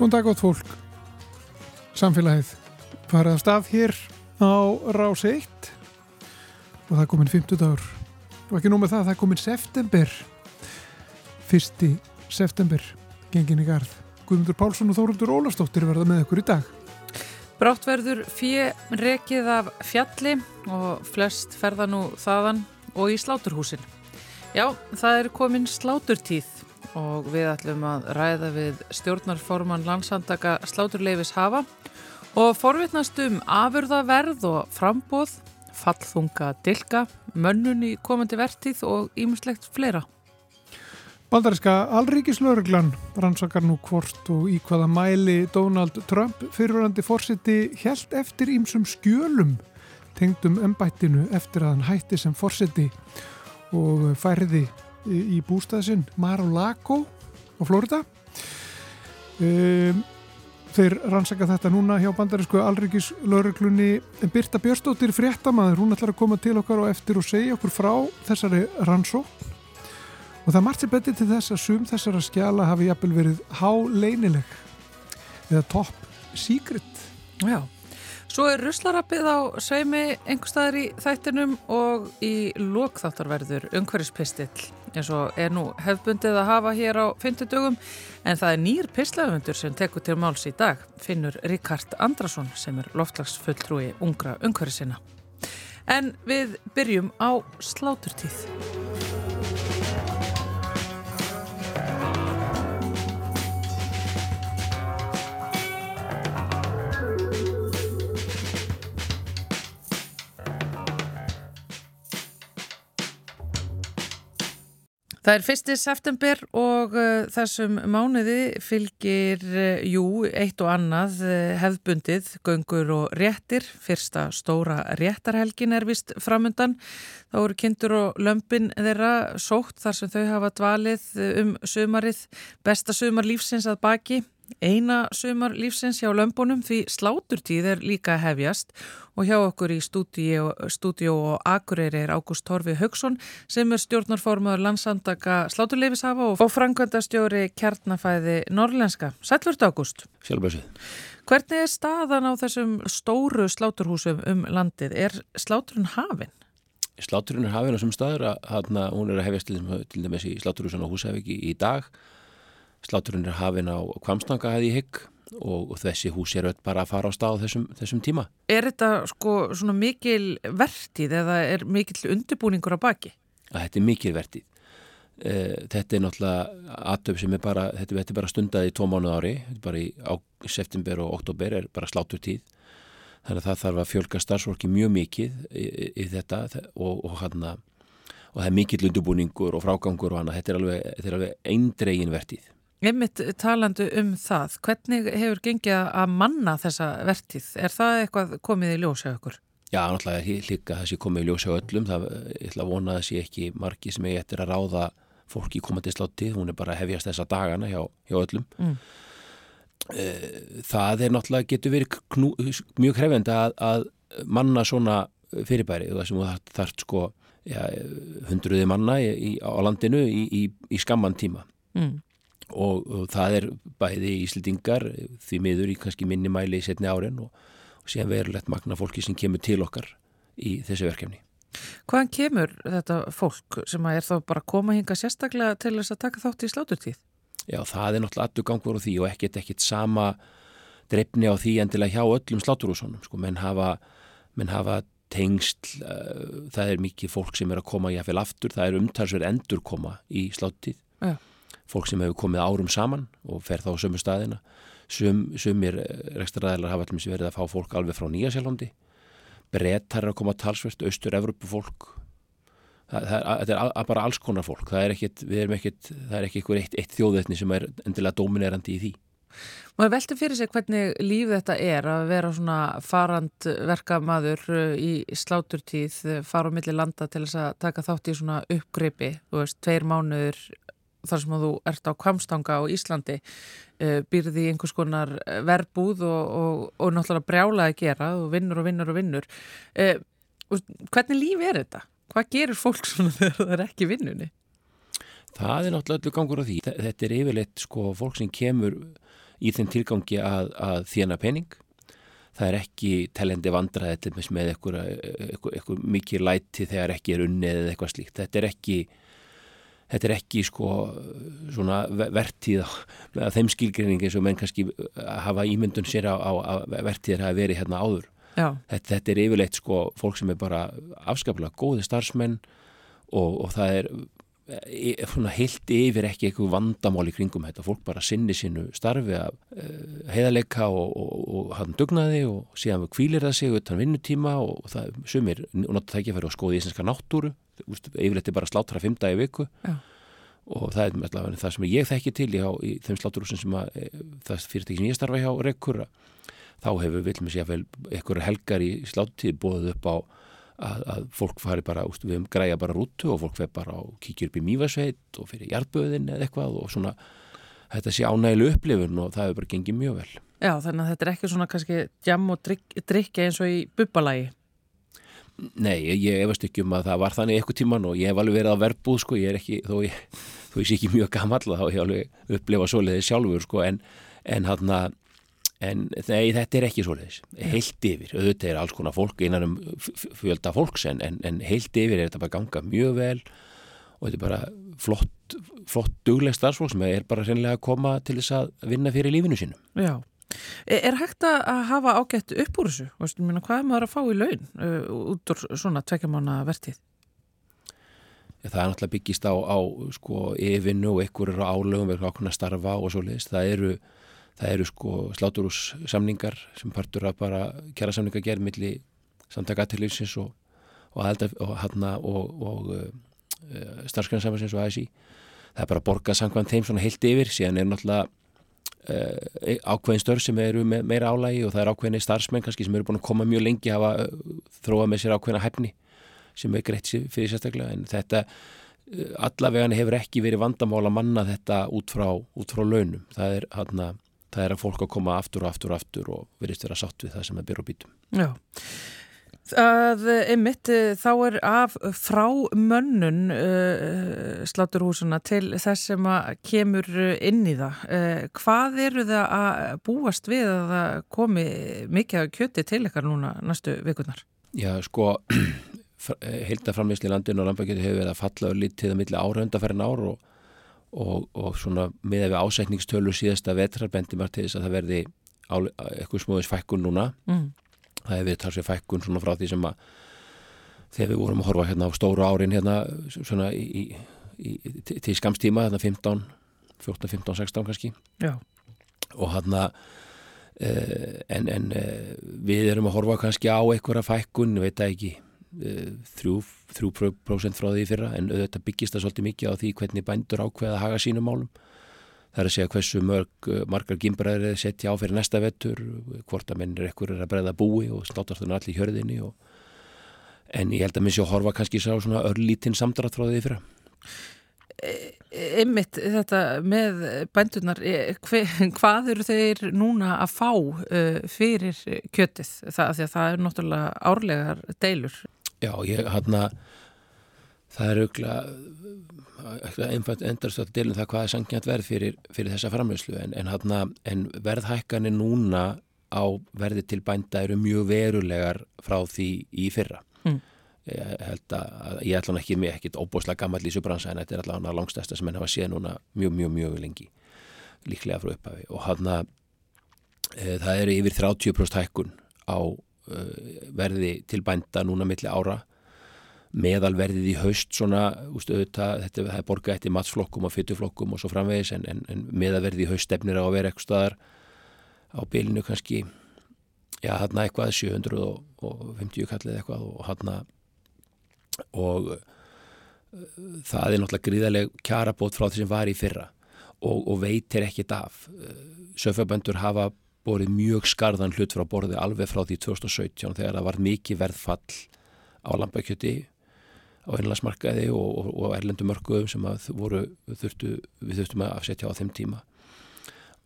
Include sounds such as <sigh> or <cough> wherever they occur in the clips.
Góðan dag átt fólk, samfélagið farið af stað hér á rás 1 og það er komin 50 dagur og ekki nú með það, það er komin september, fyrsti september, gengin í garð. Guðmundur Pálsson og Þóruldur Ólafstóttir verða með ykkur í dag. Brátt verður fjö rekið af fjalli og flest ferða nú þaðan og í sláturhúsin. Já, það er komin sláturtíð og við ætlum að ræða við stjórnarforman landsandaka sláturleifis hafa og forvitnast um afurðaverð og frambóð, fallþunga dilka, mönnun í komandi vertíð og ímuslegt fleira. Bandariska Alríkislauruglan rannsakar nú hvort og í hvaða mæli Donald Trump fyrirverandi fórseti helt eftir ímsum skjölum tengdum ennbættinu eftir að hann hætti sem fórseti og færði í bústæðsinn Mar-a-Lago á Florida. Um, þeir rannsaka þetta núna hjá bandarísku Alríkislauruglunni Birta Björstóttir fréttamaður, hún ætlar að koma til okkar og eftir og segja okkur frá þessari rannsókn. Og það margt sér betið til þess að sum þessara skjala hafi jafnvel verið háleinileg eða top secret. Já, svo er ruslarappið á sveimi einhverstaðar í þættinum og í lokþáttarverður umhverfispistill eins og er nú hefbundið að hafa hér á fymtudögum en það er nýr pislaufundur sem tekur til máls í dag finnur Ríkard Andrason sem er loftlagsfulltrúi ungra umhverfisina en við byrjum á sláturtíð Það er fyrsti september og uh, þessum mánuði fylgir, uh, jú, eitt og annað uh, hefðbundið, göngur og réttir. Fyrsta stóra réttarhelgin er vist framundan. Það voru kindur og lömpin þeirra sótt þar sem þau hafa dvalið um sömarið, besta sömar lífsins að baki. Eina sömar lífsins hjá lömbunum því sláturtíð er líka hefjast og hjá okkur í stúdíu og akureyri er Ágúst Torfi Haugsson sem er stjórnarformaður landsandaka sláturleifishafa og frangöndastjóri kjarnafæði norrlenska. Sælvört Ágúst. Sjálfbæsið. Hvernig er staðan á þessum stóru sláturhúsum um landið? Er sláturinn hafinn? Sláturinn er hafinn á þessum staður að hún er að hefjast til dæmis í sláturhúsan á Húsafiki í dag Sláturinn er hafinn á Kvamstanga hefði ég hygg og, og þessi hús er öll bara að fara á stað þessum, þessum tíma. Er þetta sko svona mikil vertið eða er mikil undirbúningur á baki? Að þetta er mikil vertið. E, þetta er náttúrulega aðtöf sem er bara, þetta, þetta er bara stundað í tvo mánuð ári, bara í á, september og oktober er bara sláturtíð. Þannig að það þarf að fjölga starfsvorki mjög mikið í, í, í þetta og, og hann að og það er mikill undirbúningur og frágangur og hann að þetta er alveg, alveg eindregin vertið. Einmitt talandu um það, hvernig hefur gengið að manna þessa vertið? Er það eitthvað komið í ljósa okkur? Já, náttúrulega líka það sé komið í ljósa öllum. Það er að vona að það sé ekki margi sem er eftir að ráða fólki í komandi slátti. Hún er bara að hefjast þessa dagana hjá, hjá öllum. Mm. Það er náttúrulega, getur verið knú, mjög krefend að, að manna svona fyrirbæri. Það sem það þarf sko ja, hundruði manna í, á landinu í, í, í skamman tíma. Mm og, og það er bæði íslendingar því miður í kannski minni mæli í setni árin og, og síðan verulegt magna fólki sem kemur til okkar í þessu verkefni. Hvaðan kemur þetta fólk sem er þá bara að koma hinga sérstaklega til þess að taka þátt í sláturtíð? Já, það er náttúrulega allur gangur á því og ekkert ekkert sama drefni á því endilega hjá öllum sláturhúsunum. Sko, menn hafa, menn hafa tengsl, uh, það er mikið fólk sem er að koma í aðfél aftur, það er umtalsverð endur koma í sláttíð. Já fólk sem hefur komið árum saman og fer þá sömu staðina. Sum, sumir rekstraræðilar hafa allmis verið að fá fólk alveg frá Nýjasjálfandi brettar er að koma talsvert austur-Evropu fólk það er a, bara alls konar fólk. Það er ekkit, ekkit það er ekki eitthvað eitt, eitt þjóðveitni sem er endilega dominerandi í því. Máðu velta fyrir sig hvernig líf þetta er að vera svona farandverka maður uh, í sláturtíð fara á milli landa til þess að taka þátt í svona uppgripi, þú veist, tveir mánuður þar sem þú ert á kvamstanga á Íslandi býrði í einhvers konar eh, verbúð og, og, og náttúrulega brjála að gera og vinnur og vinnur og vinnur uh, hvernig líf er þetta? Hvað gerir fólk <laughs> svona þegar það er ekki vinnunni? Það er náttúrulega öllu gangur á því þetta er yfirleitt sko fólk sem kemur í þeim tilgangi að, að þjena pening það er ekki telendi vandraði með eitthvað mikið læti þegar ekki er unnið eða eitthvað slíkt þetta er ekki þetta er ekki sko svona vertíð með þeim skilgrinningi sem menn kannski hafa ímyndun sér á, á, vertíðir hafa verið hérna áður. Þetta, þetta er yfirleitt sko fólk sem er bara afskaplega góði starfsmenn og, og það er heilt yfir ekki eitthvað vandamál í kringum þetta, fólk bara sinni sínu starfi að uh, heiðaleika og, og, og hann dugnaði og síðan kvílir það sig utan vinnutíma og það sumir nota það ekki að fara og skoða íslenska náttúru. Yfirleitt er bara slátra fimm dagi viku. Já. og það er allavega það sem ég þekki til í, í þeim sláturúsin sem að e, það fyrirtæki sem ég starfa hjá Rekkur þá hefur vil með sér að vel einhverju helgar í sláttíð bóðið upp á að, að fólk fari bara, úst, við græja bara rútu og fólk fer bara og kíkir upp í mývasveit og fyrir hjartböðin eða eitthvað og svona þetta sé ánægileg upplifun og það hefur bara gengið mjög vel. Já, þannig að þetta er ekki svona kannski jam og drikki drikk eins og í bubbalagi. Nei, ég efast ekki um að það var þannig eitthvað tíman og ég hef alveg verið á verbúð sko, ég er ekki, þó ég, þó ég sé ekki mjög gammal þá hef ég alveg upplifað svoleiðið sjálfur sko en, en hann að en nei, þetta er ekki svoleiðis. Heilt yfir, auðvitað er alls konar fólk einan um fjölda fólks en, en, en heilt yfir er þetta bara ganga mjög vel og þetta er bara flott flott dugleg starfsfólk sem er bara reynilega að koma til þess að vinna fyrir lífinu sínum Já, e, er hægt að hafa ágætt upp úr þessu? Veistu, minna, hvað er maður að fá í laun uh, út úr svona tvekjamána vertið? Það er náttúrulega byggist á, á sko, yfinu og einhverjur álögum verður ákveðin að starfa og svo leiðist, það eru það eru sko sláturússamningar sem partur að bara kjæra samningar gerð millir samtaka aðtillífsins og, og, og, og, og uh, uh starfsgrænsafansins og ASI það er bara að borga samkvæmt þeim svona heilt yfir. Síðan er náttúrulega uh, ákveðin störf sem eru me meira álægi og það er ákveðin starfsmenn kannski sem eru búin að koma mjög lengi hafa uh, þróað með sér ákveðina hæfni sem er greitt fyrir sérstaklega. En þetta allavega hefur ekki verið vandamála manna þetta út frá, út frá launum. Það er hann að það er að fólk að koma aftur og aftur og aftur og verist vera sátt við það sem er byrju og bítum. Já, að einmitt þá er af frá mönnun uh, sláturhúsuna til þess sem að kemur inn í það. Uh, hvað eru það að búast við að það komi mikið af kjöti til ykkar núna næstu vikunar? Já, sko, <clears throat> heildaframleysli landin og landbækjöti hefur verið að falla lítið að milli ára undarferðin ár og og, og svona með við ásækningstölu síðasta vetrarbendi var til þess að það verði eitthvað smóðis fækkun núna mm. það hefur verið talsveit fækkun svona frá því sem að þegar við vorum að horfa hérna á stóru árin hérna svona í, í, í, til skamstíma hérna 15, 14, 15, 16 kannski Já. og hérna en, en eh, við erum að horfa kannski á einhverja fækkun, veit ekki þrjú, þrjú prósent frá því fyrra en auðvitað byggist það svolítið mikið á því hvernig bændur ákveða að haga sínum málum. Það er að segja hversu mörg, margar gimbræðir setja á fyrir næsta vettur hvort að mennir ekkur er að breyða búi og slátast þannig allir hjörðinni og... en ég held að minn sé að horfa kannski sá svona örlítinn samdrátt frá því fyrra. Ymmitt þetta með bændurnar hver, hvað eru þeir núna að fá uh, fyrir kjötið? Það, það er náttúrulega árlegar deilur Já, ég hann að það er auðvitað einfalt endarstöld delum það hvað er sangjant verð fyrir, fyrir þessa framleyslu en, en, hana, en verðhækkanir núna á verði til bænda eru mjög verulegar frá því í fyrra mm. ég held að ég ætla ekki með ekkit óbúslega gammal í subransa en þetta er allavega langstæsta sem henni hafa séð núna mjög mjög mjög lengi líklega frá upphafi og hann að e, það eru yfir 30% hækkun á verði til bænda núna milli ára. Meðalverðið í haust svona, ústu, auðvitað, þetta er borgað eftir matsflokkum og fytuflokkum og svo framvegis en, en, en meðalverðið í haust stefnir á að vera eitthvað staðar á bylinu kannski já, hann eitthvað 750 kallið eitthvað og hann og uh, það er náttúrulega gríðarlega kjarabót frá því sem var í fyrra og, og veitir ekkit af. Uh, söfaböndur hafa borið mjög skarðan hlut frá borði alveg frá því 2017 þegar það var mikið verðfall á lambakjöti á einlagsmarkaði og, og, og erlendu mörguðum sem voru, þurftu, við þurftum að afsetja á þeim tíma.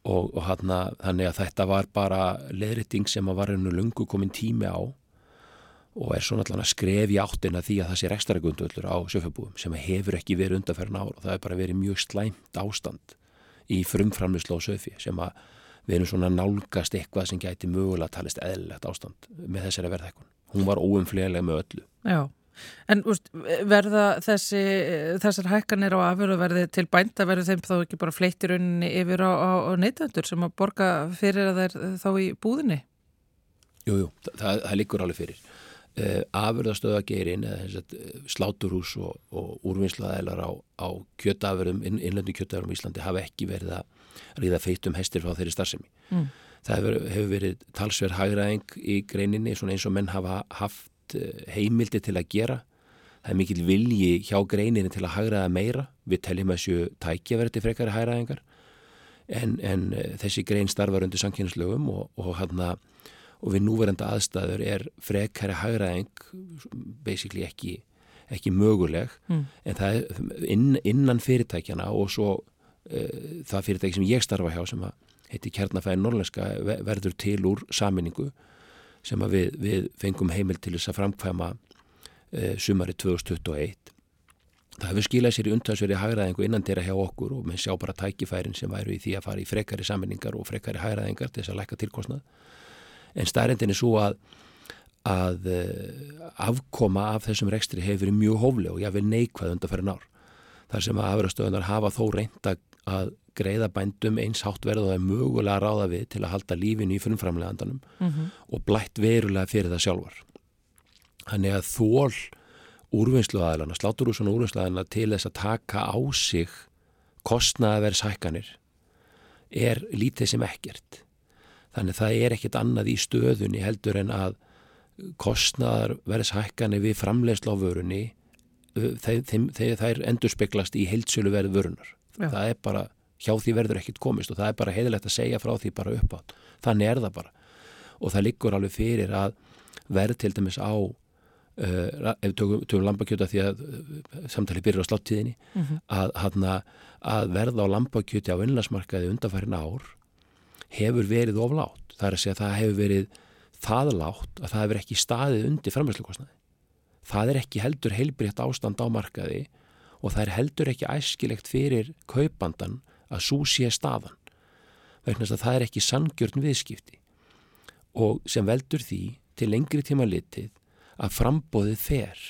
Og, og hana, þannig að þetta var bara leðriting sem að var einu lungu komin tími á og er allan að skref í áttina því að það sé rekstaregundöllur á söfabúum sem hefur ekki verið undanferðin ár og það er bara verið mjög slæmt ástand í frumframlislu á söfi sem að við erum svona nálgast eitthvað sem gæti mögulega talist eðlilegt ástand með þessari verðhækkun. Hún var óumflélega með öllu. Já, en úst, verða þessi, þessar hækkanir á afhverjuverði til bænda verður þeim þá ekki bara fleitt í rauninni yfir á, á, á neytandur sem að borga fyrir að þeir þá í búðinni? Jú, jú, það, það, það liggur alveg fyrir. Uh, afurðastöðageirin eða sláturhús og, og úrvinnslaðælar á, á kjötafurðum, inn, innlöndu kjötafurðum í Íslandi hafa ekki verið að ríða feitum hestir frá þeirri starfsemi. Mm. Það hefur, hefur verið talsverð hagraðing í greininni eins og menn hafa haft eh, heimildi til að gera. Það er mikil vilji hjá greininni til að hagraða meira. Við teljum að þessu tækja verið til frekari hagraðingar en, en eh, þessi grein starfar undir sankynnslögum og, og hann að og við núverenda aðstæður er frekari hagraðing basically ekki, ekki möguleg mm. en það er inn, innan fyrirtækjana og svo það fyrirtæki sem ég starfa hjá sem heiti Kjarnafæði Norlenska verður til úr saminningu sem við, við fengum heimil til þess að framkvæma uh, sumari 2021 það hefur skilað sér í undtagsverði hagraðingu innan þeirra hjá okkur og með sjá bara tækifærin sem væru í því að fara í frekari saminningar og frekari hagraðingar til þess að læka tilkostnað en starrendin er svo að að uh, afkoma af þessum rekstri hefur verið mjög hófleg og vil neikvæð undan fyrir nár. Þar sem að afrastöðunar hafa þó reynda að greiða bændum eins háttverð og það er mögulega að ráða við til að halda lífinu í frumframlegandanum mm -hmm. og blætt verulega fyrir það sjálfar. Þannig að þól úrvinnsluðaðilana, sláturúsun úrvinnsluðaðilana til þess að taka á sig kostnaðaverðshækkanir er lítið sem ekkert. Þannig það er ekkit annað í stöðunni heldur en að kostnaðaverðshækkanir við framlegslu á vörunni þeir, þeir endur speklast í heilsölu verð vörunar. Já. það er bara, hjá því verður ekkit komist og það er bara heiðilegt að segja frá því bara upp átt, þannig er það bara og það liggur alveg fyrir að verð til dæmis á uh, ef við tökum, tökum lambakjöta því að uh, samtali byrjar á sláttíðinni mm -hmm. að, hana, að verða á lambakjöti á innlagsmarkaði undanfærin ár hefur verið oflátt, það er að segja að það hefur verið það látt að það hefur ekki staðið undir framhæslukostnaði það er ekki heldur heilbriðt ástand á markaði og það er heldur ekki æskilegt fyrir kaupandan að svo sé staðan. Vegna að það er ekki sangjörn viðskipti. Og sem veldur því til lengri tíma litið að frambóðið fer.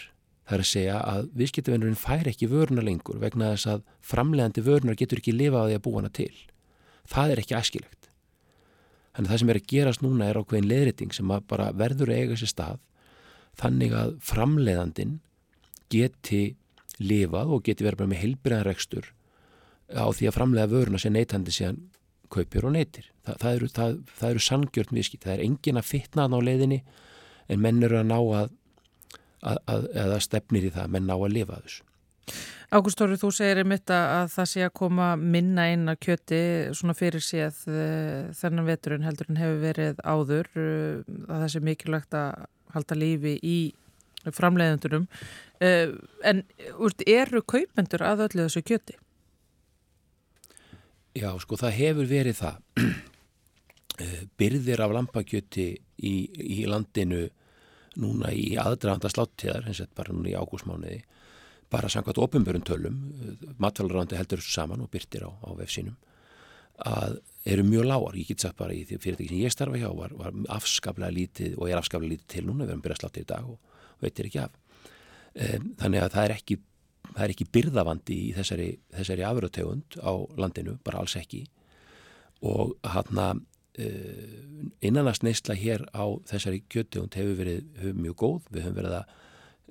Það er að segja að viðskiptavennurinn fær ekki vöruna lengur vegna þess að framlegandi vörunar getur ekki lifa á því að búa hana til. Það er ekki æskilegt. Þannig að það sem er að gerast núna er ákveðin leðriting sem bara verður að eiga sér stað þannig að framlegandin geti lifað og geti verið bara með heilbyrðan rekstur á því að framlega vöruna sem neytandi síðan kaupir og neytir. Þa, það eru, eru sangjörn viðskipt. Það er engin að fitna á leiðinni en menn eru að ná að, að, að, að stefnir í það, menn ná að lifa þessu. Ágústóri, þú segir einmitt að það sé að koma minna inn að kjöti svona fyrir séð uh, þennan veturinn heldur en hefur verið áður uh, að það sé mikilvægt að halda lífi í framleiðendunum uh, en úr, eru kaupendur að öllu þessu kjöti? Já, sko það hefur verið það uh, <clears throat> byrðir af lampakjöti í, í landinu núna í aðdraðanda sláttíðar eins og bara núna í ágúsmániði bara samkvæmt ofinbjörn tölum uh, matfælarandi heldur þessu saman og byrtir á, á vefsínum að eru mjög lágar, ég get sagt bara í því fyrirtæki sem ég starfa hjá var, var afskaplega lítið og er afskaplega lítið til núna, við erum byrjað sláttíð í dag og veitir ekki af. Þannig að það er ekki, það er ekki byrðavandi í þessari, þessari afröðtegund á landinu, bara alls ekki. Og hann að eh, innanast neysla hér á þessari kjöttegund hefur verið hefur mjög góð, við höfum verið að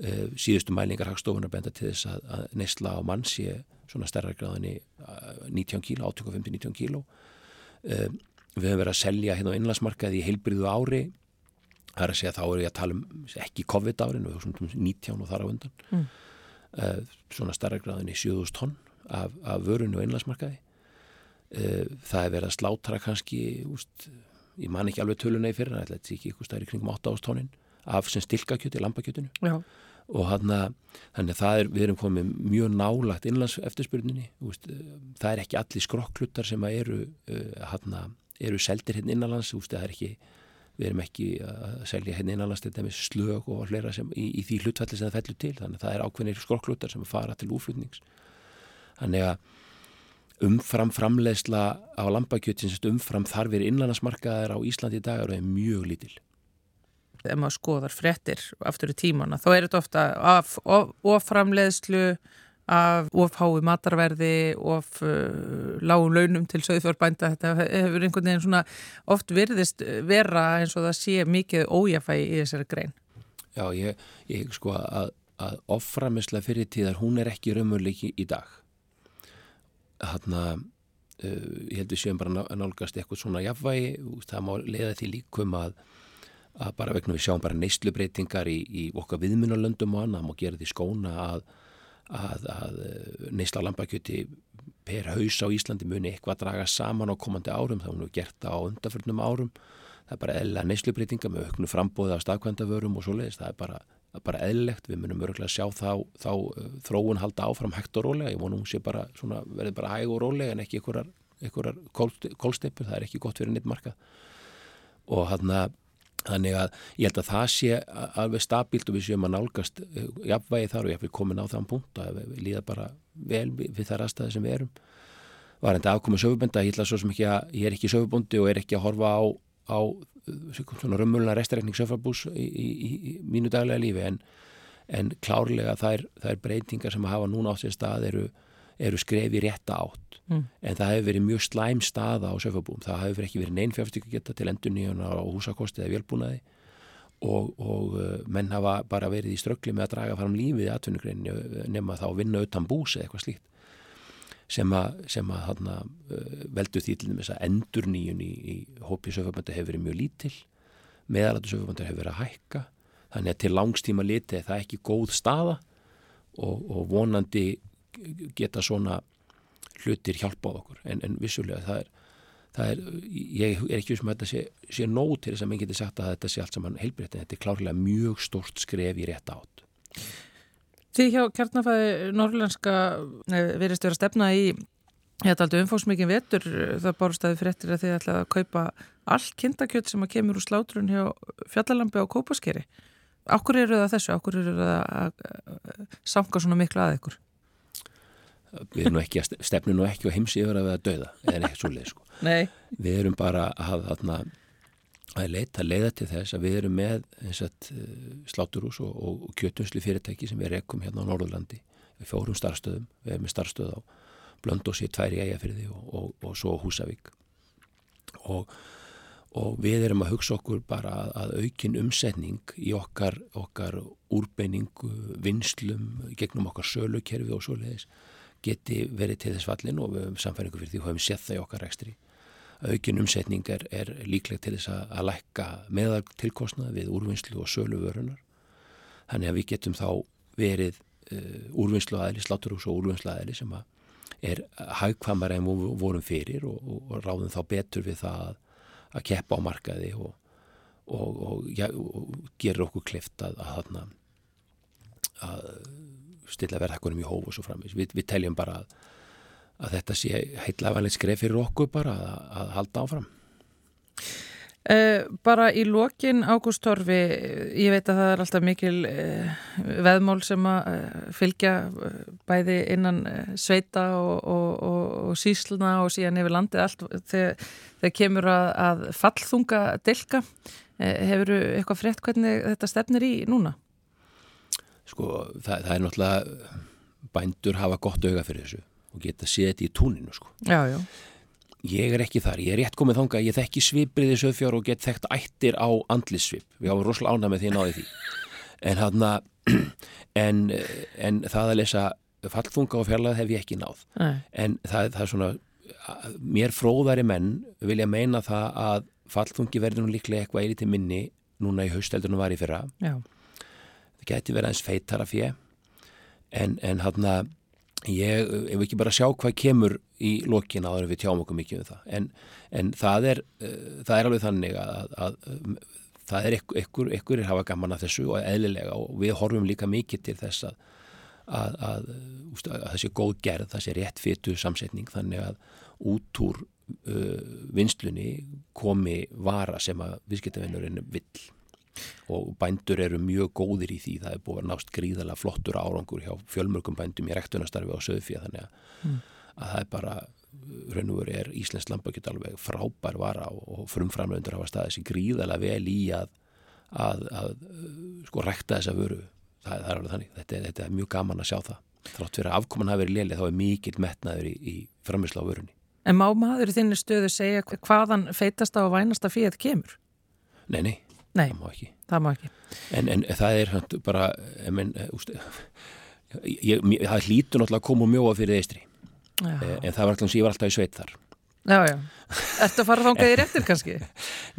uh, síðustu mælingar hagstofunar benda til þess að, neysla á mann sé svona stærra gráðinni 19 kíló, 85-19 kíló. Uh, við höfum verið að selja hérna á innlandsmarkaði í heilbriðu ári Það er að segja að þá eru ég að tala um ekki COVID-árin, við höfum svona 19 og þar á undan, mm. uh, svona starra gráðin í 7000 tonn af, af vörunni og einlandsmarkaði. Uh, það er verið að slátra kannski, úst, ég man ekki alveg töluna í fyrir, það er ekki eitthvað stærri kringum 8.000 tonnin af sem stilkakjöti, lampakjötinu. Já. Og hana, þannig að það er, við erum komið mjög nálagt innlands eftirspurninni, úst, það er ekki allir skrokkluttar sem eru, uh, hana, eru seldir hérna innanlands, úst, það er ekki við erum ekki að selja henni hérna innanlandstil slög og hlera sem í, í því hlutfalli sem það fellur til, þannig að það er ákveðnir skorklutar sem fara til úflutnings þannig að umfram framleiðsla á lambakjötins umfram þarfir innlandsmarkaðar á Íslandi í dag er mjög lítil. Ef maður skoðar frettir aftur í tímana, þá er þetta ofta af, of, of af ofhái matarverði of uh, lágum launum til söðfjörbænda, þetta hefur einhvern veginn svona oft virðist vera eins og það sé mikið ójafægi í þessari grein. Já, ég, ég sko að, að offramisla fyrir tíðar, hún er ekki raunmjörleiki í dag. Hann að uh, ég held við séum bara að nálgast eitthvað svona jafnvægi, það má leiða því líkum að að bara vegna við sjáum bara neyslubreytingar í, í okkar viðmunalöndum og annað, það má gera því skóna að að, að eh, neysla lampakjöti per haus á Íslandi muni eitthvað að draga saman á komandi árum, það hefur gert á undarförnum árum, það er bara eðla neyslubreytinga með auknu frambóði af stafkvæmdavörum og svo leiðist, það er bara, bara eðlilegt, við munum örgulega að sjá þá, þá uh, þróun halda áfram hægt og rólega, ég vonum hún sé bara svona, verði bara hæg og rólega en ekki einhverjar kólsteipur, það er ekki gott fyrir neitt markað. Og hann að Þannig að ég held að það sé alveg stabílt og við séum að nálgast eh, jafnvægi þar og ég hef komin á þann punkt að við líða bara vel við þar aðstæði sem við erum. Var enda afkomið sögubönda, ég, ekki að, ég er ekki sögubundi og er ekki að horfa á, á svona römmulna restarekning söfrabús í, í, í, mínu daglega lífi en, en klárlega þær, þær breytingar sem hafa núna á sér stað eru eru skrefi rétta átt. Mm. en það hefur verið mjög slæm staða á söfabúm, það hefur ekki verið neinn fjárfstíku geta til endur nýjunar á húsakosti eða vélbúnaði. Og, og uh, menn hafa bara verið í ströggli með að draga fram lífið í atvinnugreinu nema þá vinna utan bús eða eitthvað slíkt. Sem að, sem að hana, uh, veldur því til þess að endur nýjun í, í hópi söfaböndu hefur verið mjög lítil. Meðalatu söfaböndu hefur verið að hækka. Þannig að til langstíma liti er það ekki góð staða. Og, og vonandi geta svona hlutir hjálpað okkur en, en vissulega það er, það er ég er ekki sem að þetta sé, sé nóg til þess að minn geti sagt að þetta sé allt saman heilbreytt en þetta er klárlega mjög stort skref í rétt átt Því hjá kjarnafæði norrlenska verist vera stefna í Þetta aldrei umfóksmikið vetur, það bárstæði fyrir eftir að þið ætlaði að kaupa all kindakjöld sem að kemur úr slátrun hjá fjallalambi á kópaskeri. Ákur eru það þessu? Ákur eru það að sanga svona miklu að ykkur? Við erum ekki að stefnu nú ekki á heimsi yfir að við að dauða, eða ekkert svo leið sko. við erum bara að, að, að leita, leiða til þess að við erum með sagt, eh, sláturús og, og, og kjötunsli fyrirtæki sem við rekum hérna á Norðurlandi. Við fórum starfstöðum, við erum með starfstöð á Blöndósi, Tværi Ægafyrði og, og svo Húsavík. Og við erum að hugsa okkur bara að, að aukin umsetning í okkar, okkar úrbeiningu, vinslum gegnum okkar sölukerfi og svo leiðis geti verið til þess fallin og við höfum samfæringu fyrir því og höfum sett það í okkar rekstri. Aukin umsetning er, líklegt til þess að, að lækka meðal tilkostnaði við úrvinnslu og sölu vörunar. Þannig að við getum þá verið uh, úrvinnslu aðli, slátturús og úrvinnslu aðli sem að er hagkvamar en við vorum fyrir og, og, og ráðum þá betur við það að, að keppa á markaði og, og ja, gera okkur klift að, að, að stilla verðhækkunum í hóf og svo framins. Vi, við teljum bara að, að þetta sé heitlafanleitt skref fyrir okkur bara að, að halda áfram. Uh, bara í lokin Ágústorfi, ég veit að það er alltaf mikil uh, veðmál sem að uh, fylgja bæði innan sveita og, og, og, og sísluna og síðan yfir landið allt þegar, þegar kemur að, að fallþunga delka. Hefur eitthvað frétt hvernig þetta stefnir í núna? Sko það, það er náttúrulega bændur hafa gott auga fyrir þessu og geta séð þetta í túninu sko. Já, já. Ég er ekki þar, ég er rétt komið þánga, ég þekki svipriði sögfjár og get þekkt ættir á andlissvip. Við hafa rosalega ánað með því náði því. En, hana, <clears throat> en, en það að lesa fallfunga og fjarlag hef ég ekki náð. Nei. En það, það er svona, mér fróðari menn vilja meina það að fallfungi verður nú líklega eitthvað eilítið minni núna í hausteldunum var í fyrra. Já það geti verið eins feitara fjö en, en hann að ég, ef við ekki bara sjá hvað kemur í lokin áður við tjáum okkur mikið um það. En, en það er uh, það er alveg þannig að, að, að það er ykkur, ykkur er hafa gaman að þessu og eðlilega og við horfum líka mikið til þess að að, að það sé góð gerð, það sé rétt fytu samsetning þannig að út úr uh, vinslunni komi vara sem að viðskiptavinnurinn vill og bændur eru mjög góðir í því. Það er búið að nást gríðala flottur árangur hjá fjölmörgum bændum í rektunastarfi á söðfíða þannig að, mm. að það er bara raun og veru er Íslands lambakjöt alveg frábær vara og frumframlöndur hafa staðið sér gríðarlega vel í að, að, að sko rækta þessa vöru. Það, það er alveg þannig, þetta, þetta er mjög gaman að sjá það. Þrátt fyrir að afkoman hafi verið léli þá er mikill metnaður í, í framisla á vörunni. En má maður í þinni stöðu segja hvaðan feitasta og vænasta fíð kemur? Nei, nei, nei, það má ekki, það má ekki. En, en það er bara menn, úst, ég, ég, það hlýtur náttúrulega að koma og mjóa fyrir eistri. Eh, en það var alltaf sem ég var alltaf í sveit þar Já, já, ertu að fara að þér eftir kannski?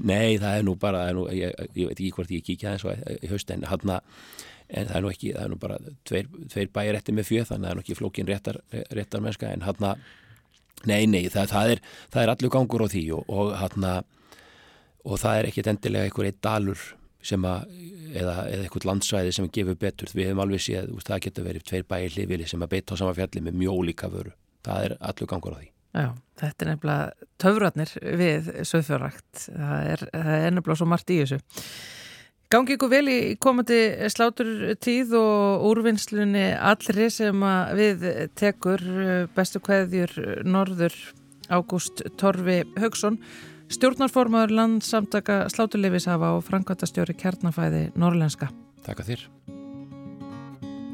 Nei, það er nú bara er nú, ég, ég veit ekki hvort ég kíkja eins og í haust en hann en það er nú ekki, það er nú bara tveir, tveir bæir eftir með fjöð, þannig að það er nú ekki flókin réttar, réttar mennska, en hann nei, nei, það, það, er, það er allur gangur á því og, og hann og það er ekkit endilega einhver eitt dalur sem að, eða, eða eitthvað landsvæði sem gefur betur, við hefum alveg séð það getur verið tveir bæir hlifili sem að beita á sama fjalli með mjög líka vöru. Það er allur gangur á því. Já, þetta er nefnilega töfratnir við söðfjörrækt. Það er, það er nefnilega svo margt í þessu. Gangi ykkur vel í komandi slátur tíð og úrvinnslunni allri sem við tekur. Bestu kveðjur Norður Ágúst Torfi Haugsson, stjórnarformaður landsamtaka sláturleifishafa og frangværtastjóri kjarnafæði Norrlenska. Takk að þér.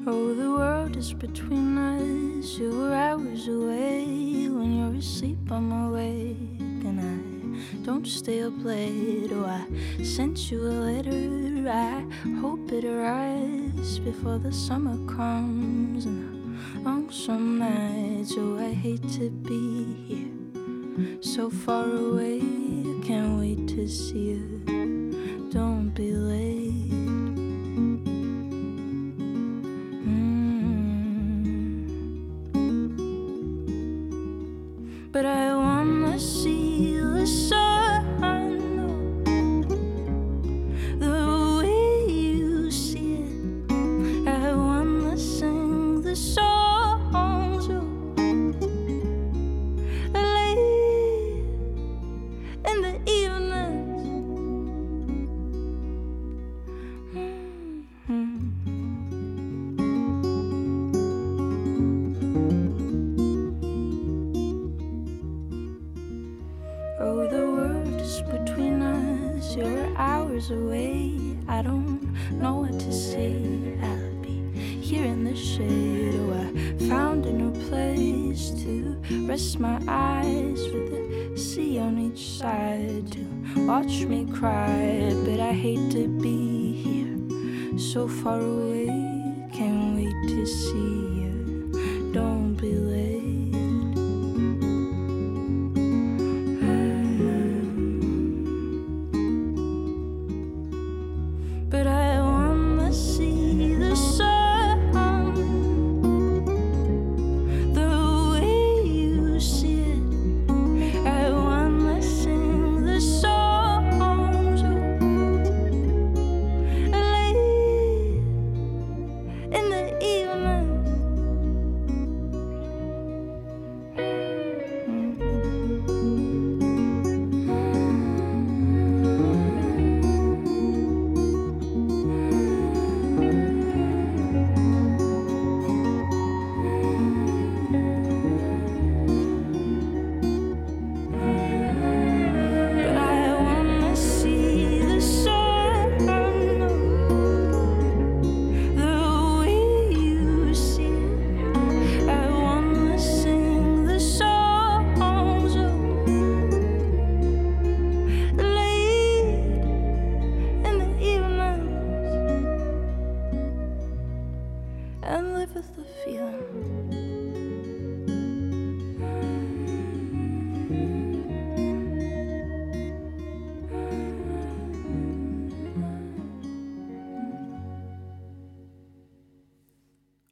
Oh, the world is between us. You're hours away. When you're asleep, I'm awake. And I don't stay up late. Oh, I sent you a letter. I hope it arrives before the summer comes. And on some nights, oh, I hate to be here. So far away, can't wait to see you. Don't be late.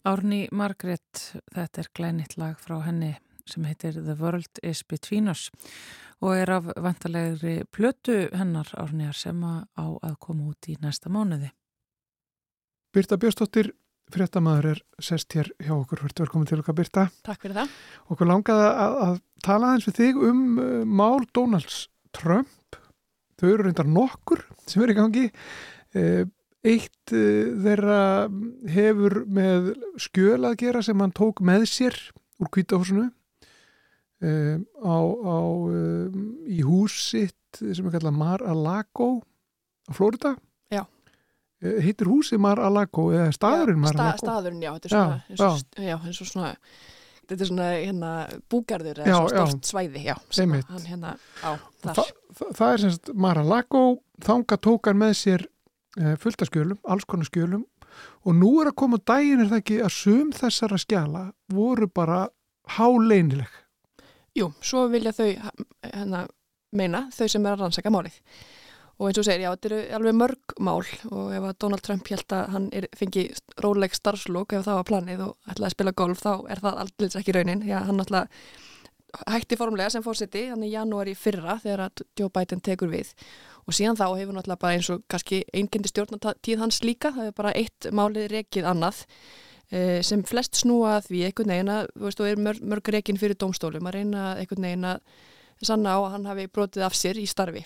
Árni Margret, þetta er glænitt lag frá henni sem heitir The World is Between Us og er af vantalegri plötu hennar Árniar sem á að koma út í næsta mánuði. Birta Björnstóttir, fréttamaður er sest hér hjá okkur. Verður velkomin til okkar Birta. Takk fyrir það. Okkur langaði að, að tala aðeins við þig um uh, mál Donalds Trump. Þau eru reyndar nokkur sem er í gangi. Uh, eitt uh, þeirra hefur með skjöl að gera sem hann tók með sér úr kvítahúsinu um, á, á um, í húsitt sem er kallað Mar-a-Lago á Florida Já. Eh, heitir húsið Mar-a-Lago eða staðurinn já, Mar-a-Lago staðurinn, já, þetta er Já, svona, eins og, já, eins og svona þetta er svona hérna búgarður eða Já, svona já. stort svæði, já, sem hann hérna á Þa, þar. það, það er semst Mar-a-Lago þanga tók hann með sér fullt af skjölum, alls konar skjölum og nú er að koma daginn er það ekki að sum þessara skjala voru bara háleinileg Jú, svo vilja þau hérna, meina, þau sem er að rannsaka málið. Og eins og segir, já, þetta eru alveg mörg mál og ef að Donald Trump held að hann er, fengi róleg starfslók ef það var planið og ætlaði að spila golf, þá er það aldrei ekki raunin. Já, hann alltaf hætti formlega sem fórseti, hann í janúari fyrra þegar að Joe Biden tekur við og síðan þá hefur náttúrulega bara eins og kannski einkendi stjórnatíð hans líka, það er bara eitt málið rekið annað eh, sem flest snúa að því einhvern veginn að, þú veist, og er mörg, mörg rekin fyrir dómstólum að reyna einhvern veginn að sanna á að hann hafi brotið af sér í starfi.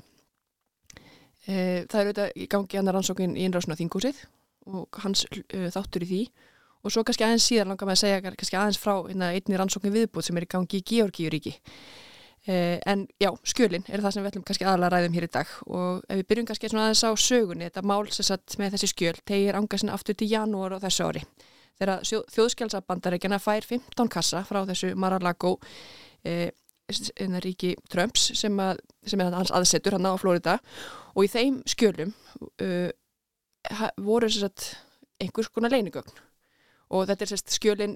E, það er auðvitað í gangi hann rannsókn í innrásna þingúsið og hans e, þáttur í því og svo kannski aðeins síðan langar með að segja kannski aðeins frá einni rannsókn viðbútt sem er í gangi í Georgíuríki. E, en já, skjölin er það sem við ætlum kannski aðalega ræðum hér í dag. Og ef við byrjum kannski svona aðeins á sögunni, þetta mál sem satt með þessi skjöl tegir anga sinna aftur til janúar á þessu ári. Þegar þjóðskjálsabandarækjana fær 15 kassa frá þessu Mar-a-Lago e, ríki Trumps sem, að, sem er hans aðsetur hann á Florida. Og í þeim skjölum uh, voru sagt, einhvers konar leinigögn og þetta er sérst skjölin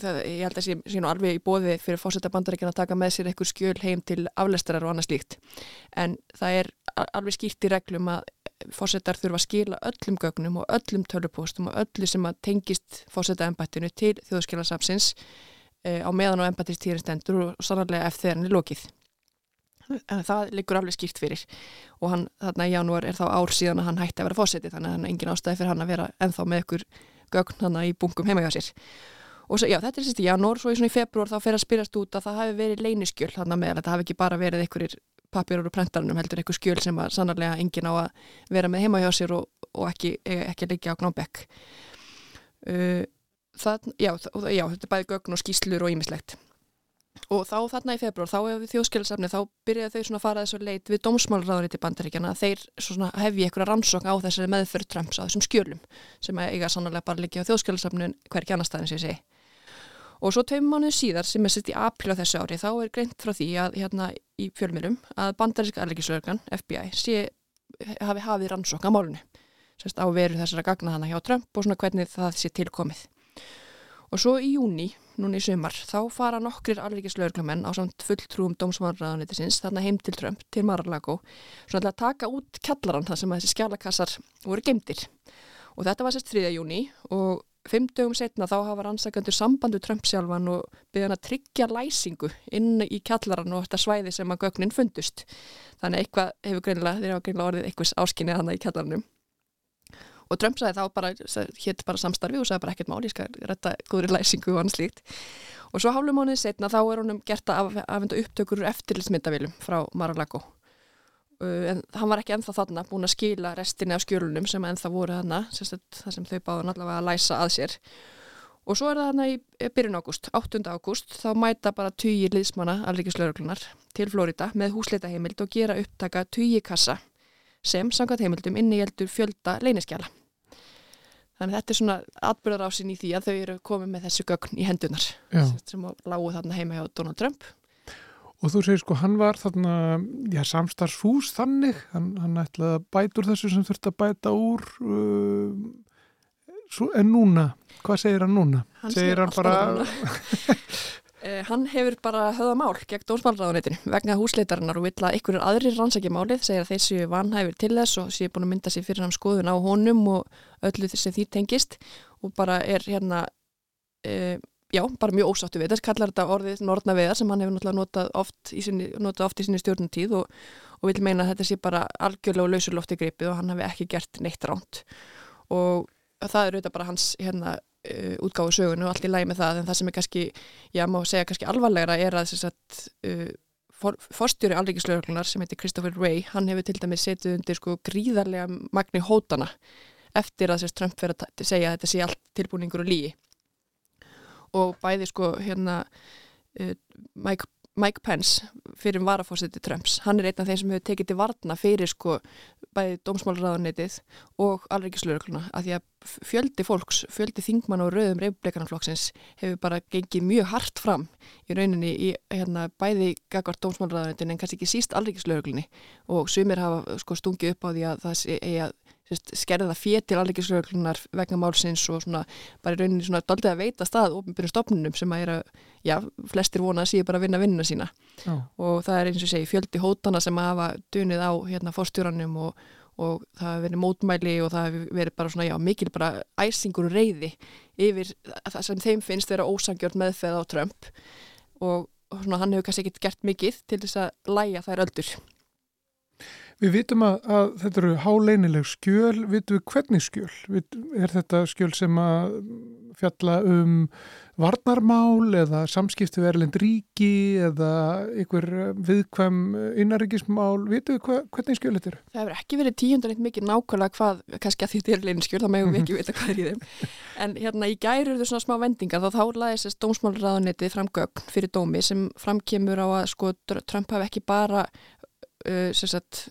það, ég held að sé, sé nú alveg í bóði fyrir fósetta bandaríkina að taka með sér einhver skjöl heim til aflestarar og annað slíkt. En það er alveg skýrt í reglum að fósettar þurfa að skila öllum gögnum og öllum tölupóstum og öllu sem að tengist fósetta embættinu til þjóðskilasafsins e, á meðan og embættistíðin stendur og, sannarlega þegar hann er lokið. En það liggur alveg skýrt fyrir. Og hann, þarna í janúar er þá ár síðan að hann hætti að vera fósetti þannig að hann engin ástæði fyrir hann að vera enþá með ykkur gögn hann í bunkum heima hjá sér. Og svo, já, þetta er sérst í janúar svo í svona í februar þá fer að spyrjast út að það hafi verið leyniskjöl hann að með þetta hafi ekki bara verið einhverjir papjur úr prentarunum heldur einhver skjöl sem að sannarlega engin á að vera með heima hjá sér og, og ekki, ekki leikja á gnámbekk. Uh, já, já, þetta er bæði gögn og skýslur og ýmislegt og þá þarna í februar, þá hefur þjóðskjölusafni þá byrjaði þau svona að fara þessu leit við dómsmálraðurinn til bandaríkjana þeir hefði einhverja rannsókn á þessari meðfyrð Trumps á þessum skjölum sem eiga sannarlega bara líka á þjóðskjölusafni hverki annar staðin sem ég segi. Og svo tveim mánuð síðar sem er sett í april á þessu ári þá er greint frá því að hérna í fjölmjölum að bandaríska alreikisverkan FBI sé, hafi hafið rannsókn á málunni sérst á veru þessara gagna hana hjá Trump og svona hvernig það sé tilkomið og svo í júni núna í sumar, þá fara nokkrir alvíkislauglamenn á samt fulltrúum dómsmálaráðanitisins, þarna heim til Trump, til Mar-a-Lago, svona að taka út kjallaran þar sem þessi skjálakassar voru gemdir. Og þetta var sérst 3. júni og fimm dögum setna þá hafa rannsakandur sambandu Trump sjálfan og byrjan að tryggja læsingu inn í kjallaran og þetta svæði sem að gögnin fundust. Þannig eitthvað hefur greinilega, þeir hafa greinilega orðið einhvers áskinnið hann í kjallaranum. Og Trump sagði þá bara, hétt bara samstarfi og sagði bara ekkert mál, ég skal retta góðri læsingu og annað slíkt. Og svo hálfum mánuðið setna þá er honum gert að afhenda upptökur eftirlitsmyndavilum frá Mar-a-Lago. Uh, en hann var ekki enþá þarna búin að skila restinni af skjölunum sem enþá voru þarna, þar sem þau báðan allavega að læsa að sér. Og svo er það þarna í byrjun ágúst, 8. ágúst, þá mæta bara tugi liðsmanna alrikiðslauruglunar til Florida með húsleitaheimild og gera upptaka tugi kassa sem samkvæmt heimildum inni heldur fjölda leyniskjala. Þannig þetta er svona atbyrðarásin í því að þau eru komið með þessu gögn í hendunar Já. sem lágu þarna heima hjá Donald Trump. Og þú segir sko, hann var þarna, já, samstarfsfús þannig, hann, hann ætlaði að bæta úr þessu sem þurfti að bæta úr, uh, svo, en núna, hvað segir hann núna? Hann segir hann bara. <laughs> Eh, Hann hefur bara höfða mál gegn dómsmálraðunitinu vegna húsleitarinnar og vill að ykkur aðrir rannsækja málið, segir að þeir séu vanhæfur til þess og séu búin að mynda sér fyrir hann skoðun á honum og öllu sem því tengist. Og bara er hérna, e, já, bara mjög ósáttu við þess, kallar þetta orðið nortnaveðar sem hann hefur náttúrulega notað oft í sinni, sinni stjórnutíð og, og vil meina að þetta sé bara algjörlega og lausurlofti gripið og hann hafi ekki gert neitt ránt og það er auðvitað bara hans hérna uh, útgáðu sögunu og allt í lægi með það en það sem er kannski, já má segja kannski alvarlegra er að að uh, for, forstjóri alríkislauglunar sem heitir Christopher Wray, hann hefur til dæmis setið undir sko gríðarlega magni hótana eftir að þess Trump fyrir að segja að þetta sé allt tilbúningur og lígi og bæði sko hérna uh, Mike Mike Pence fyrir varafórseti Trumps, hann er einn af þeim sem hefur tekið til varna fyrir sko bæði dómsmálraðanetið og alveggislaugluna að því að fjöldi fólks, fjöldi þingmann og rauðum reyfbleikarnaflokksins hefur bara gengið mjög hart fram í rauninni í hérna, bæði gagvart dómsmálraðanetin en kannski ekki síst alveggislauglunni og sumir hafa sko stungið upp á því að það er að skerða fér til alveggisröglunar vegna málsins og svona bara í rauninni svona doldið að veita stað ofnbyrjum stopnunum sem að er að, já, flestir vona að síðu bara vinna vinnuna sína. Já. og það er eins og segi fjöldi hótana sem að hafa dunið á hérna fórstjóranum og, og það hefur verið mótmæli og það hefur verið bara svona, já, mikil bara æsingur og reyði yfir það sem þeim finnst vera ósangjörn meðfeð á Trump. Og svona hann hefur kannski ekkert gert mikið til þess að læja þær öldur Við vitum að, að þetta eru háleinileg skjöl, vitum við hvernig skjöl? Er þetta skjöl sem að fjalla um varnarmál eða samskipti verðlind ríki eða ykkur viðkvæm innaríkismál, vitum við hvernig skjöl þetta eru? Það hefur ekki verið tíundanleitt mikið nákvæmlega hvað, kannski að þetta er leinin skjöl, þá meðum við ekki vita hvað er í þeim. En hérna í gæri eru þau svona smá vendingar þá þá laði þessast dómsmálraðunitið framgögn fyrir dómi sem framkemur á að sko Trump hafi ekki bara uh, sagt,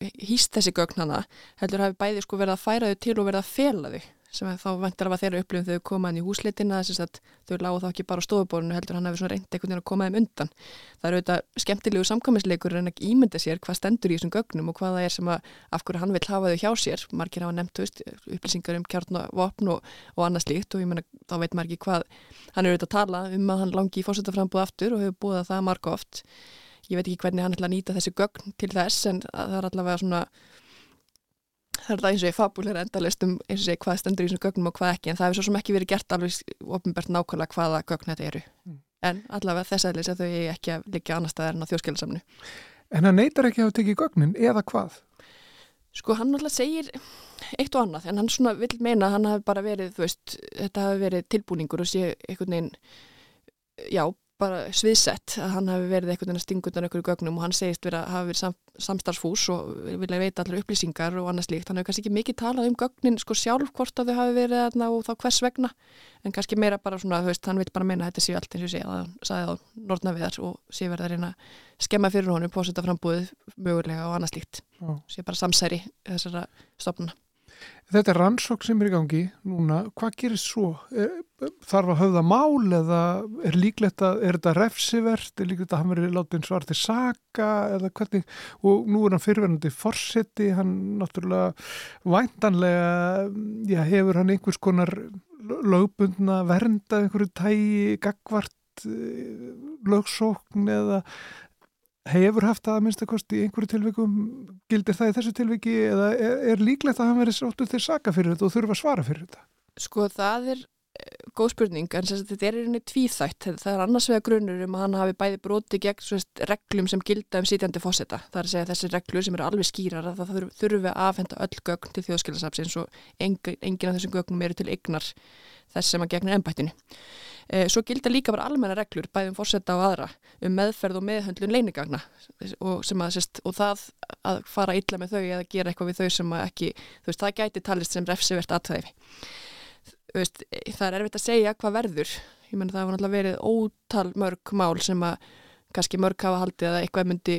hýst þessi gögn hana heldur hafi bæði sko verið að færa þau til og verið að fela þau sem þá vantar að þeirra upplifum þau koma inn í húsleitina þess að þau lágu þá ekki bara á stofuborinu heldur hann hafi svona reynd einhvern veginn að koma þeim undan. Það eru auðvitað skemmtilegu samkvæmisleikur en ekki ímynda sér hvað stendur í þessum gögnum og hvað það er sem að af hverju hann vil hafa þau hjá sér. Margir hafa nefnt veist, upplýsingar um kjarn og og, annað slíkt og ég menna þá veit ekki hvað hann eru auðvitað að tala um að hann langi í fórsetaframbúð aftur og hefur búið að það marga oft ég veit ekki hvernig hann ætla að nýta þessi gögn til þess en það er allavega svona það er alltaf eins og ég fabúlir endalist um eins og segi hvað stendur í þessum gögnum og hvað ekki en það hefur svo sem ekki verið gert alveg ofinbært nákvæmlega hvaða gögn þetta eru mm. en allavega þess aðlis að þau ekki að liggja annar staðar en á þjóðskjálasamnu En hann neytar ekki að tekið gögnin eða hvað? Sko hann alltaf segir eitt og annað en hann svona vil meina að hann hafi bara verið veist, þetta hafi verið tilbúningur og sé einhvern veginn já, bara sviðsett að hann hafi verið eitthvað stingundan okkur í gögnum og hann segist verið að hafa verið sam, samstarfsfús og vilja veita allar upplýsingar og annað slíkt. Hann hefur kannski ekki mikið talað um gögnin sko sjálf hvort að þau hafi verið aðna og þá hvers vegna en kannski meira bara svona, veist, hann vil bara meina að þetta séu allt eins og sé að hann sagði á Nortnaviðar og sé verið að reyna að skemma fyrir honum, pósita frambúðið mögulega og annað slíkt. Sé bara samsæri þessara stopnuna. Þetta er rannsók sem er í gangi núna. Hvað gerir svo? Þarf að höfða mál eða er líklegt að, er þetta refsivert, er líklegt að hann verið látið svarti saka eða hvernig? Og nú er hann fyrirverðandi fórseti, hann náttúrulega væntanlega, já, hefur hann einhvers konar lögbundna vernda einhverju tægi, gagvart eh, lögsókn eða hefur haft það að minnstakosti í einhverju tilvikum gildir það í þessu tilviki eða er, er líklegt að hann verið sáttu til saka fyrir þetta og þurfa að svara fyrir þetta? Sko það er eh, góð spurning en þetta er einnig tvíþætt. Það er annars vega grunur um að hann hafi bæði broti gegn svist, reglum sem gilda um sítjandi fósetta, það er að segja þessi reglur sem eru alveg skýrar að það þurfi að afhenda öll gögn til þjóðskilasapsins og engin, engin af þessum gögnum eru til eignar þess sem að gegna ennbættinu svo gilda líka bara almenna reglur, bæðum fórsetta og aðra, um meðferð og meðhöndlun leinigagna og, að, sérst, og það að fara illa með þau eða gera eitthvað við þau sem ekki, þú veist, það gæti talist sem refsivert aðtæði. Það er erfitt að segja hvað verður, ég menn það hafa náttúrulega verið ótal mörg mál sem að kannski mörg hafa haldið að eitthvað myndi,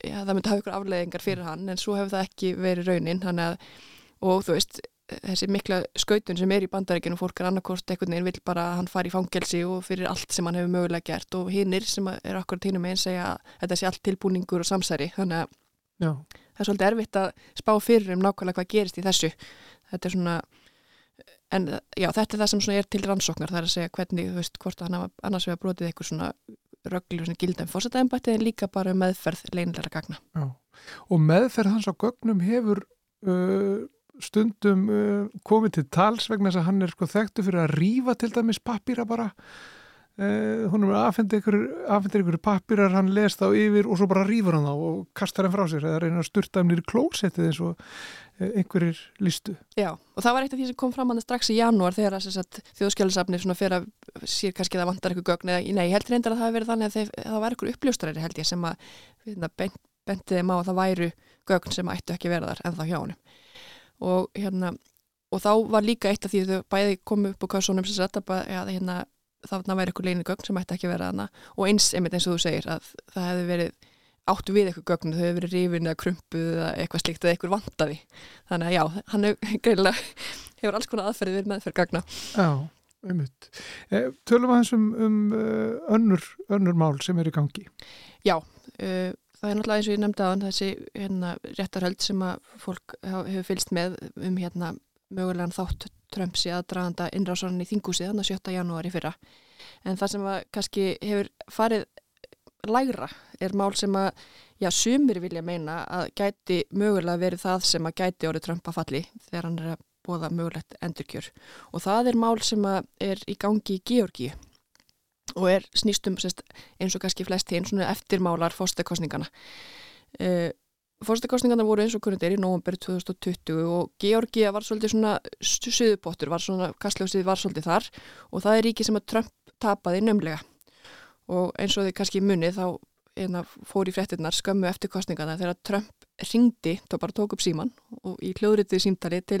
já, það myndi hafa ykkur afleðingar fyrir hann en svo hefur það ekki verið raunin, að, og þú veist, þessi mikla skautun sem er í bandarækjunum fólk er annarkost einhvern veginn vil bara að hann fari í fangelsi og fyrir allt sem hann hefur mögulega gert og hinnir sem er akkurat hínum einn segja að þetta sé allt tilbúningur og samsæri þannig að Já. það er svolítið erfitt að spá fyrir um nákvæmlega hvað gerist í þessu þetta er svona en já þetta er það sem er til rannsóknar það er að segja hvernig þú veist hvort að hann annars vegar brotið eitthvað svona rögglu gildum fórsættaðinbætti en líka bara meðferð leinlega gagna já. og meðferð hans á gögnum hefur uh stundum uh, komið til tals vegna þess að hann er sko þekktu fyrir að rýfa til dæmis pappýra bara uh, hún er aðfendir ykkur, ykkur pappýrar, hann les þá yfir og svo bara rýfur hann þá og kastar hann frá sér eða reynir að sturta hann nýri klósettið eins og uh, einhverjir listu. Já, og það var eitt af því sem kom fram hann strax í janúar þegar þjóðskjálusafnir fyrir að sér kannski það vantar eitthvað gögn eða nei, ég held reyndar að það hefði verið þannig að þeir, það var eitthvað uppljóstræri held ég sem að hérna, bentiði má að það væru gögn sem ættu ekki verða þar en þá hjá hann og hérna og þá var líka eitt af því þau bæði komu upp á kassunum sem sagt að hérna, þarna væri eitthvað leinigögn sem ætti ekki að vera þarna. Og eins einmitt eins og þú segir að það hefði verið áttu við eitthvað gögn, þau hefur verið rífin eða krumpuð eða eitthvað slíkt eða eitthvað vantaði. Þannig að já, hann hefur, <laughs> hefur alls konar aðferði verið meðferð gagna. Já, einmitt. Eh, Tölum aðeins um, um uh, önnur, önnur mál sem er í gangi. Já, uh, það er náttúrulega eins og ég nefndi aðan þessi hérna, réttarhöld sem að fólk hefur fylst með um hérna mögulegan þátt Trumps í aðdraganda innrásarann í þingúsið þannig að 7. janúari fyrra en það sem að kannski hefur farið lægra er mál sem að já, sumir vilja meina að gæti mögulega verið það sem að gæti orðið Trump að falli þegar hann er að bóða mögulegt endurkjör og það er mál sem að er í gangi í Georgi og er snýstum eins og kannski flest hinn eftirmálar fórstakostningana uh, Fórstakostningarna voru eins og er í nógumber 2020 og Georgia var svolítið svona suðupottur, var svona, kastljósið var svolítið þar og það er ríki sem að Trump tapaði nömlega og eins og þið kannski munið þá eina, fór í frettinnar skömmu eftir kostningarna þegar Trump ringdi, þá bara tók upp síman og í hljóðritið símtali til,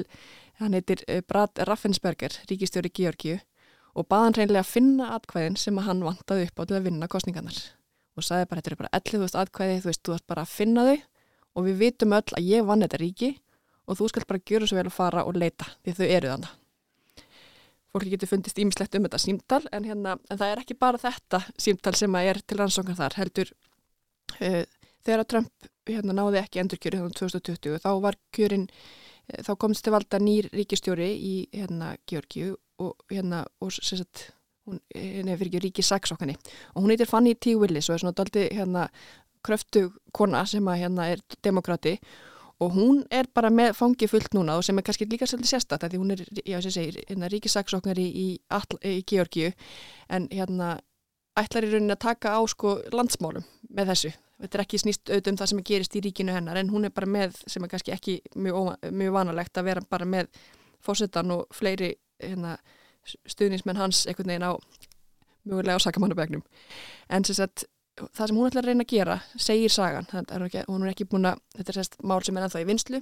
hann heitir eh, Brad Raffensperger, ríkistjóri Georgiu og baðan reynilega að finna atkvæðin sem að hann vantaði upp á til að vinna kostningarnar og sagði bara, þetta er bara 11.000 atkvæði, þú veist, þú ætti bara að finna þau og við vitum öll að ég vann þetta ríki og þú skal bara gera svo vel að fara og leita því þau eru þannig. Fólki getur fundist ímislegt um þetta símtal en, hérna, en það er ekki bara þetta símtal sem er til rannsóknar þar heldur uh, þegar að Trump hérna, náði ekki endurkjöru hérna 2020 þá var kjörin, uh, þá komst til valda nýr ríkistjóri í hérna Georgiu og hérna og sagt hún er fyrir ekki ríki saksókani og hún heitir Fanny T. Willis og er svona daldi hérna kröftu kona sem að hérna er demokrati og hún er bara með fangi fullt núna og sem er kannski líka svolítið sérstatt því hún er, já sem segir, hérna ríkisaksóknari í, í Georgiu en hérna ætlar í rauninni að taka á sko landsmálum með þessu. Þetta er ekki snýst auðvitað um það sem gerist í ríkinu hennar en hún er bara með sem er kannski ekki mjög, mjög vanalegt að vera bara með fósettan og fleiri hérna, stuðnismenn hans einhvern veginn á mögulega á sakamannabegnum. En sem sagt það sem hún ætlar að reyna að gera segir sagan, er ekki, hún er ekki búin að þetta er sérst mál sem er ennþá í vinslu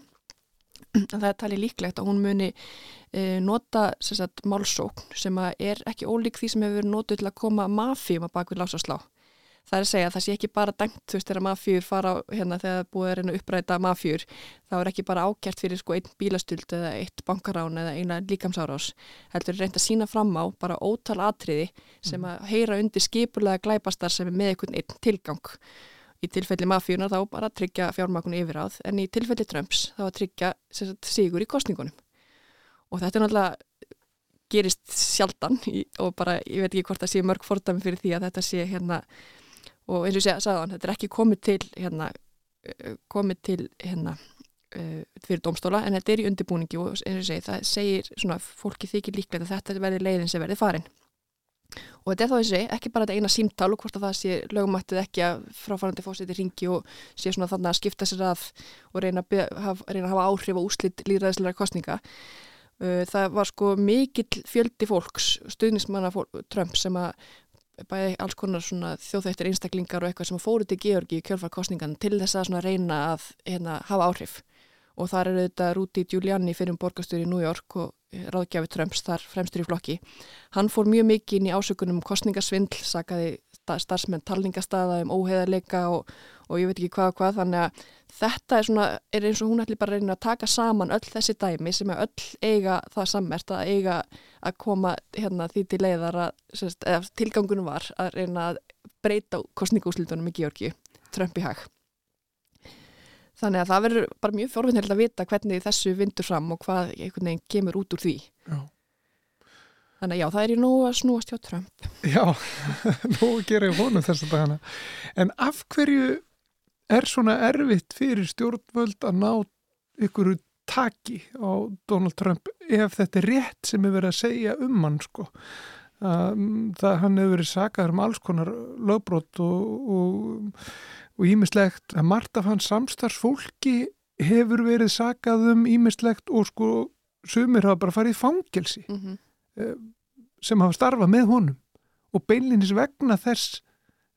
en það er talið líklegt að hún muni e, nota sérst málsókn sem er ekki ólík því sem hefur verið nótuð til að koma mafíum að bak við lásaslá það er að segja að það sé ekki bara dæmt þú veist þegar mafjur fara hérna þegar búið er að uppræta mafjur þá er ekki bara ákjært fyrir sko einn bílastuld eða eitt bankarán eða eina líkamsárás heldur reynd að sína fram á bara ótal atriði sem að heyra undir skipulega glæpastar sem er með einhvern einn tilgang. Í tilfelli mafjurna þá bara tryggja fjármakunni yfir áð en í tilfelli Trumps þá að tryggja sagt, sigur í kostningunum og þetta er náttúrulega gerist sjaldan og bara ég veit ekki hvort það sé mörg fordami fyrir því að þetta sé hérna og eins og ég sagði hann, þetta er ekki komið til hérna, eh, komið til hérna uh, fyrir domstóla en þetta er í undirbúningi og eins og ég segi, það segir svona fólki þykir líklegt að þetta verði leiðin sem verði farin. Og þetta er þá eins og ég segi, ekki bara þetta eina símtál og hvort að það sé lögumættið ekki að fráfærandi fósiti ringi og sé svona þannig að skipta sér að og reyna að, haf, reyna að hafa áhrif og úslitt líðræðislega kostninga uh, það var sko mikill fjöldi fólks stuðnismanna fólk, Trump sem að bæði alls konar þjóðþættir einstaklingar og eitthvað sem fóru til Georgi í kjölfarkostningan til þess að reyna að hérna, hafa áhrif og þar eru þetta Rúti Giuliani fyrir um borgastur í New York og ráðgjafi Trumps þar fremstur í flokki. Hann fór mjög mikið inn í ásökunum um kostningasvindl, sakaði starfsmenn talningastaða um óheðarleika og, og ég veit ekki hvað og hvað þannig að þetta er, svona, er eins og hún ætli bara að reyna að taka saman öll þessi dæmi sem er öll eiga það sammert að eiga að koma hérna, því til leiðar að tilgangunum var að reyna að breyta kostningúslitunum í Georgi, Trump í hag. Þannig að það verður bara mjög fjórfinnilegt að vita hvernig þessu vindur fram og hvað einhvern veginn kemur út úr því. Já. Þannig að já, það er í nógu að snúast hjá Trump. Já, <laughs> nógu í honum þess að dagana. En af hverju er svona erfitt fyrir stjórnvöld að ná ykkur taki á Donald Trump ef þetta er rétt sem er verið að segja um hann sko. Það hann hefur verið sakað um alls konar lögbrót og ímislegt að Marta fann samstarfsfólki hefur verið sakað um ímislegt og sko sumir hafa bara farið í fangelsi. Mm -hmm sem hafa starfað með honum og beinlinis vegna þess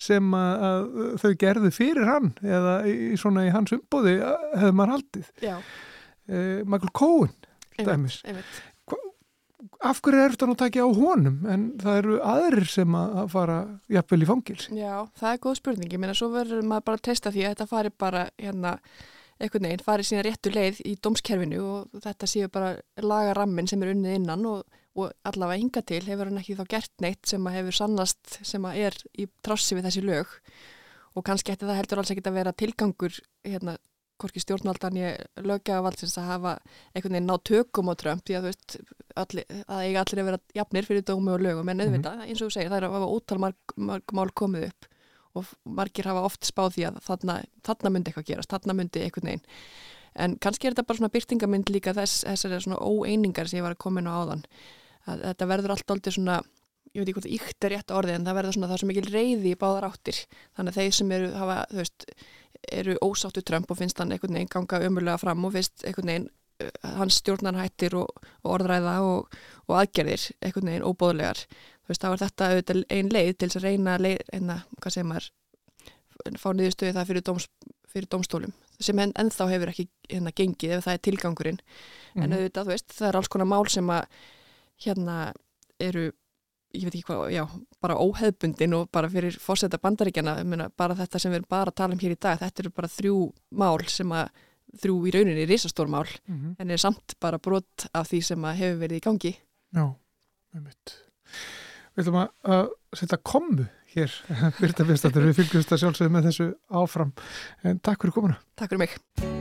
sem að, þau gerðu fyrir hann eða í, svona í hans umbóði eh, hefur maður haldið. Uh, Michael Cohen einmitt, einmitt. af hverju er þetta nú takið á honum? En það eru aðrir sem að fara jafnvel í fangils Já, það er góð spurning, ég meina svo verður maður bara að testa því að þetta fari bara hérna einhvern veginn, fari sína réttu leið í dómskerfinu og þetta séu bara lagarammin sem er unnið innan og, og allavega hinga til hefur hann ekki þá gert neitt sem að hefur sannast sem að er í trássi við þessi lög. Og kannski ætti það heldur alls ekkit að vera tilgangur hérna hvorki stjórnvaldan ég lögjaðavaldsins að hafa einhvern veginn ná tökum á Trump því að þú veist, allir, að eiga allir að vera jafnir fyrir dómi og lögum, en auðvitað, mm -hmm. eins og þú segir, það er að ótal marg, marg mál komið upp og margir hafa oft spáð því að þarna, þarna myndi eitthvað gerast, þarna myndi einhvern veginn. En kannski er þetta bara svona byrtingamind líka þess, þessari svona óeiningar sem ég var að koma inn á áðan að þetta verður allt aldrei svona ég veit ekki hvort íkt er rétt orðið en það verður svona það sem ekki reyði í báðar áttir þannig að þeir sem eru, hafa, veist, eru ósáttu Trump og finnst hann einhvern veginn ganga umurlega fram og finnst einhvern veginn uh, hans stjórnarhættir og, og orðræða og, og aðgerðir einhvern veginn óbóðlegar þá er þetta auðvitað einn leið til að reyna að enna, hvað segir maður fá niðurstöði það fyrir, dóms, fyrir dómstólum sem en, ennþá hefur ekki hérna gengið ef það er tilgangurinn mm -hmm. en mhm. auðvitað veist það er alls konar mál sem að hérna eru ég veit ekki hvað, já, bara óheðbundin og bara fyrir fórseta bandaríkjana bara þetta sem við erum bara að tala um hér í dag þetta eru bara þrjú mál sem að þrjú í rauninni er risastór mál mm -hmm. en er samt bara brot af því sem að hefur verið í gangi. Já, með mitt Við ætlum að setja komu hér, <laughs> Birta Vistatur við fylgjumst að sjálfsögðu með þessu áfram. En takk fyrir komuna. Takk fyrir mig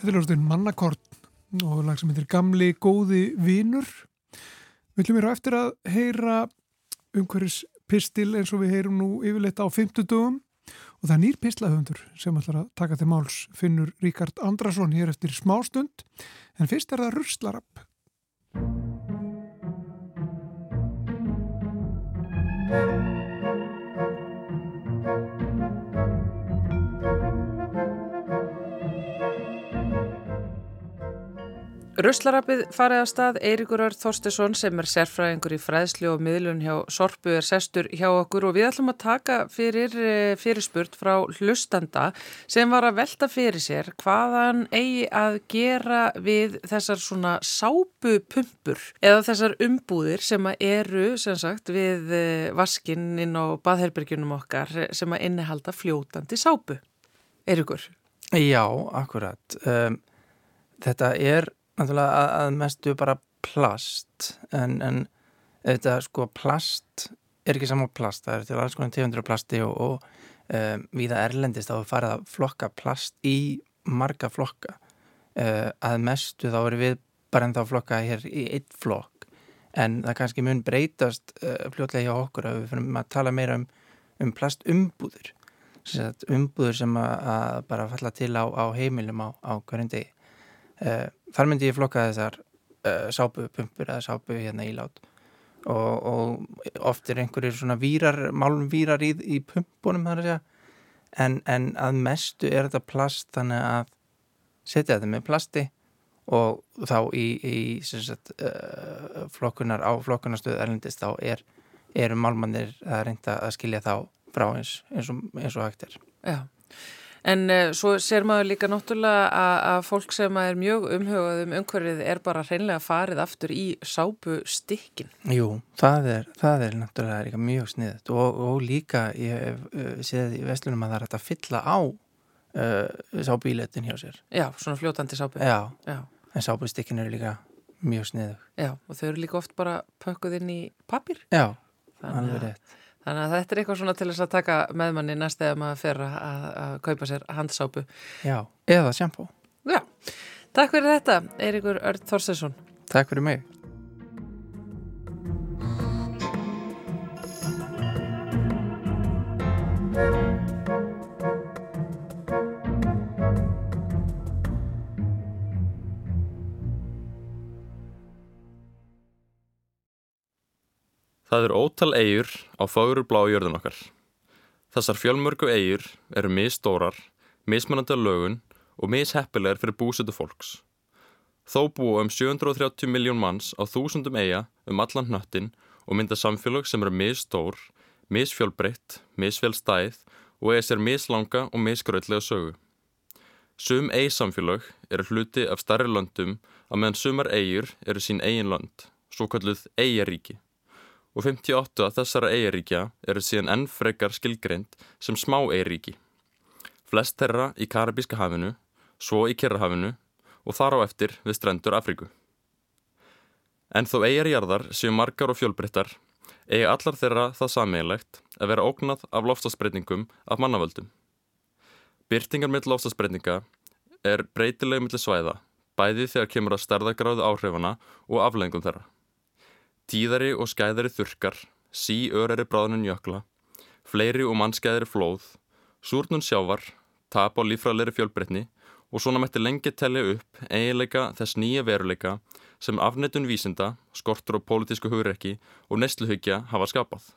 Þetta er ljóðstinn Mannakort og lag sem heitir Gamli góði vinur. Við viljum vera eftir að heyra umhverjus pistil eins og við heyrum nú yfirleitt á 50 dögum og það er nýr pislahöndur sem ætlar að taka til máls finnur Ríkard Andrason hér eftir smástund en fyrst er það Ruslarapp. Ruslarapið farið að stað Eirikur Örd Þorstesson sem er sérfræðingur í fræðslu og miðlun hjá Sorpu er sestur hjá okkur og við ætlum að taka fyrir eh, fyrirspurt frá hlustanda sem var að velta fyrir sér hvaðan eigi að gera við þessar svona sápupumpur eða þessar umbúðir sem eru sem sagt við eh, vaskinn inn á baðherbergjunum okkar sem að innihalda fljótandi sápu. Eirikur? Já, akkurat. Um, þetta er náttúrulega að, að mestu bara plast en, en þetta sko plast er ekki saman plast, það er til alls konar tegundur af plasti og, og um, viða erlendist þá farið að flokka plast í marga flokka. Uh, að mestu þá eru við bara ennþá flokka hér í eitt flokk en það kannski mun breytast uh, fljótlega hjá okkur að við fyrir að tala meira um, um plastumbúður umbúður sem að, að bara falla til á, á heimilum á, á hverjum degi þar myndi ég flokka þessar uh, sápupumpur eða sápu hérna ílát og, og oft er einhverjir svona vírar, málumvírar í, í pumpunum þar að segja en, en að mestu er þetta plast þannig að setja þetta með plasti og þá í, í sagt, uh, flokkunar á flokkunarstöðu erlendist þá er, eru málmannir að reynda að skilja þá frá eins, eins, og, eins og hægt er. Já. En uh, svo ser maður líka náttúrulega að, að fólk sem er mjög umhugað um umhverfið er bara hreinlega farið aftur í sápu stikkin. Jú, það er, það er náttúrulega mjög sniðt og, og líka ég hef uh, séð í vestlunum að það er hægt að fylla á uh, sábíletin hjá sér. Já, svona fljótandi sápu. Já, Já. en sábustikkin eru líka mjög sniðug. Já, og þau eru líka oft bara pökkuð inn í pappir. Já, alveg rétt. Þannig að þetta er eitthvað svona til þess að taka með manni næst eða maður fer að, að, að kaupa sér handsápu. Já, eða sjampó. Já, takk fyrir þetta, Eirikur Örd Þorstesson. Takk fyrir mig. Það er ótal eigur á fagur blá jörðun okkar. Þessar fjölmörgu eigur eru misstórar, mismunandi að lögun og misheppilegar fyrir búsötu fólks. Þó búa um 730 miljón manns á þúsundum eiga um allan hnöttin og mynda samfélag sem eru misstór, misfjölbreytt, misfjölstæð og eiga sér mislanga og misgröðlega sögu. Sum eisamfélag eru hluti af starri löndum að meðan sumar eigur eru sín eigin lönd, svo kalluð eigaríki og 58 af þessara eigaríkja eru síðan enn frekar skilgreind sem smá eigaríki. Flest þeirra í Karabíska hafinu, svo í Kjerrahafinu og þar á eftir við strendur Afríku. En þó eigarjarðar séu margar og fjölbryttar, eiga allar þeirra það sameigilegt að vera ógnað af lofstafsbreytingum af mannavöldum. Byrtingar mitt lofstafsbreytinga er breytileg millir svæða, bæði þegar kemur að stærðagráðu áhrifana og aflengum þeirra. Tíðari og skæðari þurkar, sí-örari bráðnun jökla, fleiri og mannskæðari flóð, súrnun sjávar, tap á lífræðleiri fjölbreytni og svona mætti lengi telja upp eiginleika þess nýja veruleika sem afnettun vísinda, skortur og pólitísku hugreiki og neistluhyggja hafa skapað.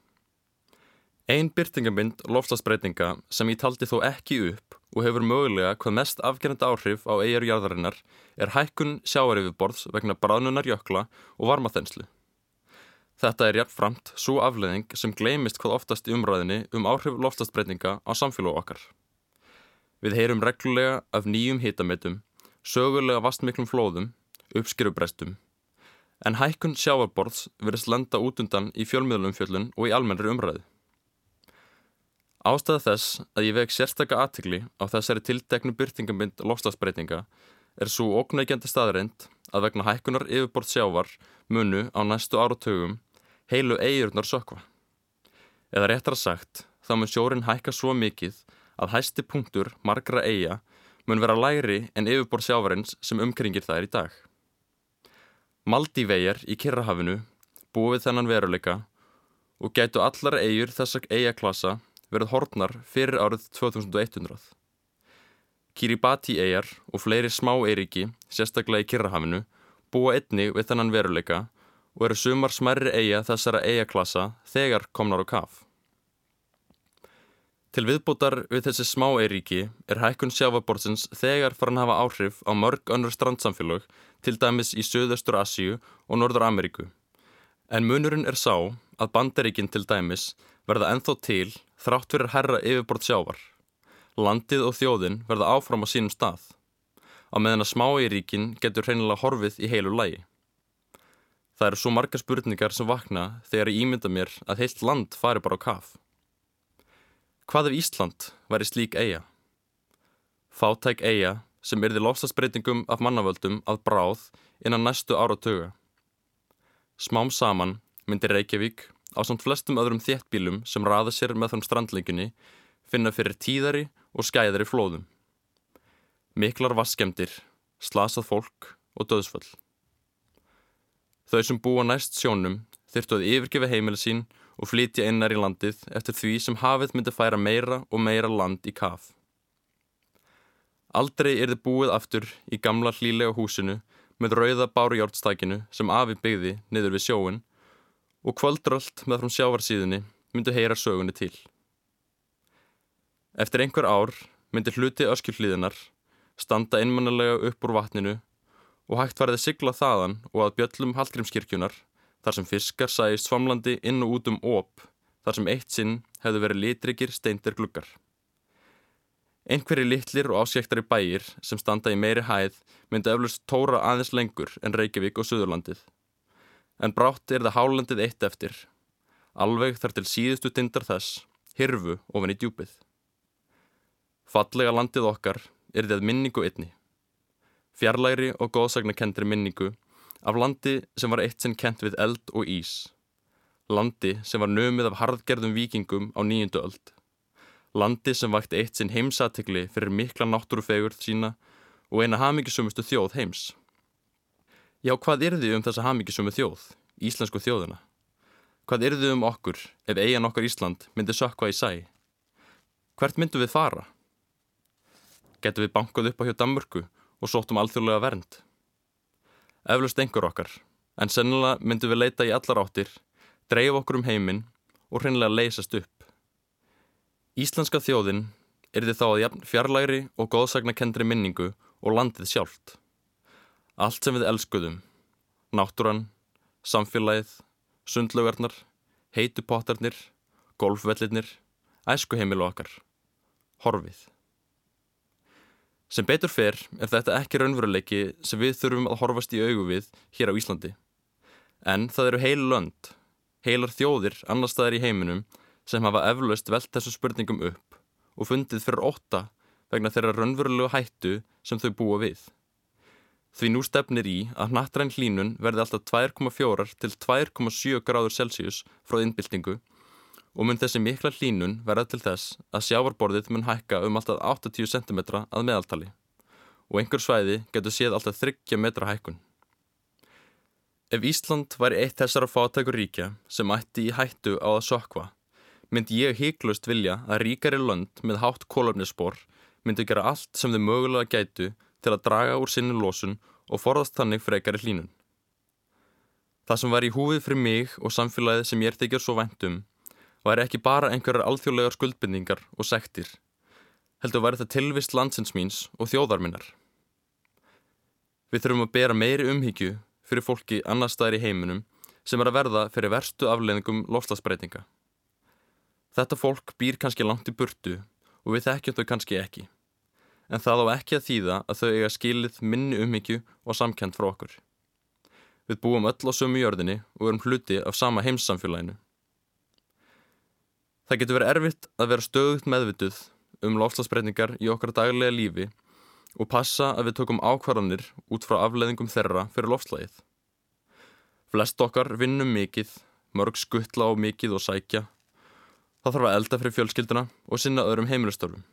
Einn byrtingamind lofslagsbreytinga sem ég taldi þó ekki upp og hefur mögulega hvað mest afgerandi áhrif á eigarjarðarinnar er hækkun sjávarifurborðs vegna bráðnunar jökla og varmaþenslu. Þetta er jafnframt svo afleðing sem gleymist hvað oftast í umræðinni um áhrif loftastbreytinga á samfélag okkar. Við heyrum reglulega af nýjum hitametum, sögulega vastmiklum flóðum, uppskyrubrestum, en hækkun sjávarborðs verðist lenda út undan í fjölmiðlum fjöllun og í almennri umræði. Ástæða þess að ég veg sérstaka aðtikli á þessari tilteknu byrtingamind loftastbreytinga er svo óknægjandi staðreind að vegna hækkunar yfirbort sjávar munu á næstu áratugum heilu eigurnar sökva. Eða réttar sagt, þá mun sjórin hækka svo mikið að hæsti punktur margra eiga mun vera lægri en yfirbor sjávarins sem umkringir er í dag. Maldívegjar í Kirrahafinu búið þennan veruleika og gætu allar eigur þessa eigaklasa verið hortnar fyrir árið 2100. Kiribati eigar og fleiri smá eiriki, sérstaklega í Kirrahafinu, búa einni við þennan veruleika og eru sumar smerri eiga þessara eigaklasa þegar komnar á kaf. Til viðbútar við þessi smá eiríki er hækkun sjáfabortsins þegar farin hafa áhrif á mörg önnur strandsamfélög, til dæmis í Suðaustur Asíu og Norður Ameríku. En munurinn er sá að bandaríkinn til dæmis verða enþá til þrátt fyrir herra yfirbort sjávar. Landið og þjóðin verða áfram á sínum stað. Á meðan að smá eiríkin getur reynilega horfið í heilu lægi. Það eru svo marga spurningar sem vakna þegar ég ímynda mér að heilt land fari bara á kaf. Hvað ef Ísland væri slík eiga? Fátæk eiga sem erði lofstafsbreytingum af mannavöldum að bráð innan næstu áratöga. Smám saman myndi Reykjavík á samt flestum öðrum þéttbílum sem raða sér með þann strandleikunni finna fyrir tíðari og skæðari flóðum. Miklar vaskemdir, slasað fólk og döðsföll. Þau sem búa næst sjónum þyrtu að yfirgefa heimili sín og flytja innar í landið eftir því sem hafið myndi færa meira og meira land í kaf. Aldrei er þið búið aftur í gamla hlílega húsinu með rauða bárujórnstakinu sem afi byggði niður við sjóin og kvöldröld með frá sjávarsíðunni myndi heyra sögunni til. Eftir einhver ár myndi hluti öskjuhlíðinar standa einmannalega upp úr vatninu og hægt að sigla þaðan og að bjöllum Hallgrímskirkjunar þar sem fiskar sæist svamlandi inn og út um óp þar sem eitt sinn hefðu verið litrikir steindir gluggar. Einhverji litlir og ásjæktari bæir sem standa í meiri hæð myndi eflust tóra aðeins lengur en Reykjavík og Suðurlandið. En brátt er það hálendið eitt eftir, alveg þar til síðustu tindar þess, hirfu ofan í djúpið. Fallega landið okkar er þið minningu einni. Fjarlæri og góðsagnakendri minningu af landi sem var eitt sinn kent við eld og ís. Landi sem var nömið af harðgerðum vikingum á nýjundu öld. Landi sem vakti eitt sinn heimsatikli fyrir mikla náttúrufegurð sína og eina hamingisumustu þjóð heims. Já, hvað er þið um þessa hamingisumu þjóð, íslensku þjóðina? Hvað er þið um okkur ef eigin okkar Ísland myndi sökva í sæ? Hvert myndu við fara? Getur við bankað upp á hjá Danmörku og sóttum alþjóðlega vernd? Eflust einhver okkar, en sennilega myndum við leita í allar áttir, dreif okkur um heiminn og hreinlega leysast upp. Íslenska þjóðin er þið þá að fjarlægri og góðsagnakendri minningu og landið sjálft. Allt sem við elskuðum, náttúran, samfélagið, sundlaugarnar, heitupottarnir, golfvellirnir, æskuheimilu okkar, horfið. Sem betur fer er þetta ekki raunveruleiki sem við þurfum að horfast í augu við hér á Íslandi. En það eru heil lönd, heilar þjóðir annar staðar í heiminum sem hafa eflaust velt þessu spurningum upp og fundið fyrir óta vegna þeirra raunverulegu hættu sem þau búa við. Því nú stefnir í að nattræn hlínun verði alltaf 2,4 til 2,7 gráður Celsius frá innbyltingu og mun þessi mikla hlínun verða til þess að sjávarborðið mun hækka um alltaf 80 cm að meðaltali og einhver svæði getur séð alltaf 30 metra hækkun. Ef Ísland væri eitt þessara fátækur ríkja sem ætti í hættu á að sokva, myndi ég híklust vilja að ríkari lönd með hátt kólöfnisspor myndi gera allt sem þau mögulega gætu til að draga úr sinni losun og forðast þannig frekari hlínun. Það sem var í húfið fyrir mig og samfélagið sem ég er þykjað svo vendum væri ekki bara einhverjar alþjóðlegar skuldbindningar og sektir, heldur væri það tilvist landsins míns og þjóðarminnar. Við þurfum að bera meiri umhyggju fyrir fólki annar staðir í heiminum sem er að verða fyrir verstu afleðingum lofslagsbreytinga. Þetta fólk býr kannski langt í burtu og við þekkjum þau kannski ekki, en það á ekki að þýða að þau eiga skilið minni umhyggju og samkend frá okkur. Við búum öll á sömu jörðinni og erum hluti af sama heimssamfélaginu. Það getur verið erfitt að vera stöðugt meðvituð um lofslagsbreytingar í okkar daglega lífi og passa að við tökum ákvarðanir út frá afleðingum þeirra fyrir lofslagið. Flest okkar vinnum mikið, mörg skuttla á mikið og sækja. Það þarf að elda fyrir fjölskylduna og sinna öðrum heimilistörfum.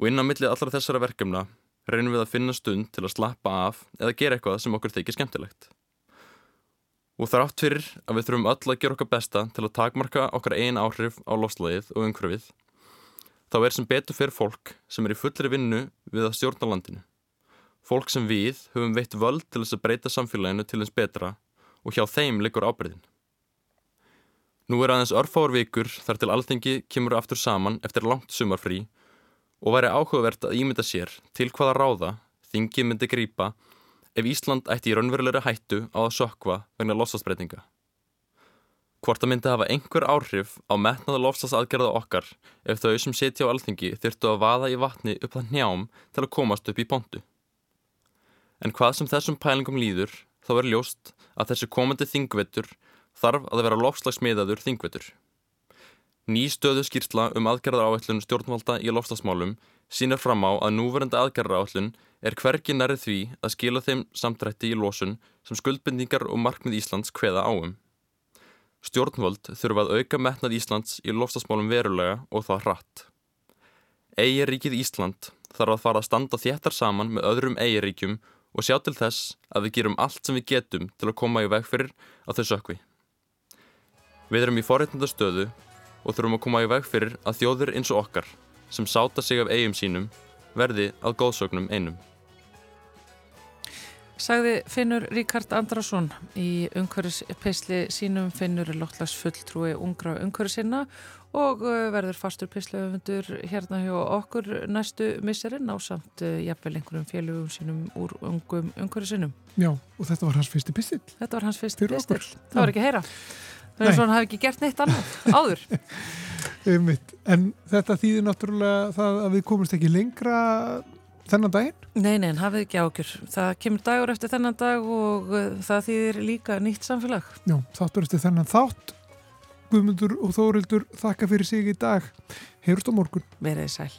Og inn á millið allra þessara verkefna reynum við að finna stund til að slappa af eða gera eitthvað sem okkur þykir skemmtilegt. Og þrátt fyrir að við þurfum öll að gera okkar besta til að takmarka okkar einn áhrif á lofslagið og umhverfið, þá er sem betur fyrir fólk sem er í fullri vinnu við að stjórna landinu. Fólk sem við höfum veitt völd til þess að breyta samfélaginu til þess betra og hjá þeim liggur ábreyðin. Nú er aðeins örfáur vikur þar til alþengi kemur aftur saman eftir langt sumarfrí og væri áhugavert að ímynda sér til hvaða ráða þingi myndi grýpa ef Ísland ætti í raunverulegri hættu á að sökva vegna lofstafsbreytinga. Hvort að myndi hafa einhver áhrif á metnaða lofstafsaðgerða okkar ef þau sem setja á alþingi þyrtu að vaða í vatni upp það njám til að komast upp í pontu. En hvað sem þessum pælingum líður þá er ljóst að þessi komandi þingvetur þarf að vera lofslagsmiðaður þingvetur. Ný stöðu skýrsla um aðgerðar áætlun stjórnvalda í lofslagsmálum sínir fram á að núverandi aðgerðar áætlun er hvergi nærið því að skila þeim samdrætti í losun sem skuldbindningar og markmið Íslands hveða áum. Stjórnvald þurfa að auka metnað Íslands í lofslagsmálum verulega og það hratt. Eigiríkið Ísland þarf að fara að standa þéttar saman með öðrum eigiríkjum og sjá til þess að við gerum allt sem við getum til að koma í veg fyrir að þau sökvi. Við erum í forréttundastöðu og þurfum að koma í veg fyrir að þjóðir eins og okkar sem sáta sig af eigum sínum verði að góðsögnum einum. Sagði Finnur Ríkard Andrason í umhverfispisli sínum Finnur er lottlags fulltrúi ungra umhverfisinna og uh, verður fastur pislaufundur hérna hjá okkur næstu misserinn á samt uh, jafnvel einhverjum félögum sínum úr ungum umhverfisinum. Já, og þetta var hans fyrsti pistill. Þetta var hans fyrsti okkur. Það var ekki að heyra. Það er svona að hafa ekki gert neitt annað áður. <laughs> En þetta þýðir náttúrulega það að við komumst ekki lengra þennan daginn. Nei, nei, hafið ekki ákjör. Það kemur dagur eftir þennan dag og uh, það þýðir líka nýtt samfélag. Já, þáttur eftir þennan þátt. Guðmundur og Þórildur þakka fyrir sig í dag. Heyrust á morgun. Verðið sæl.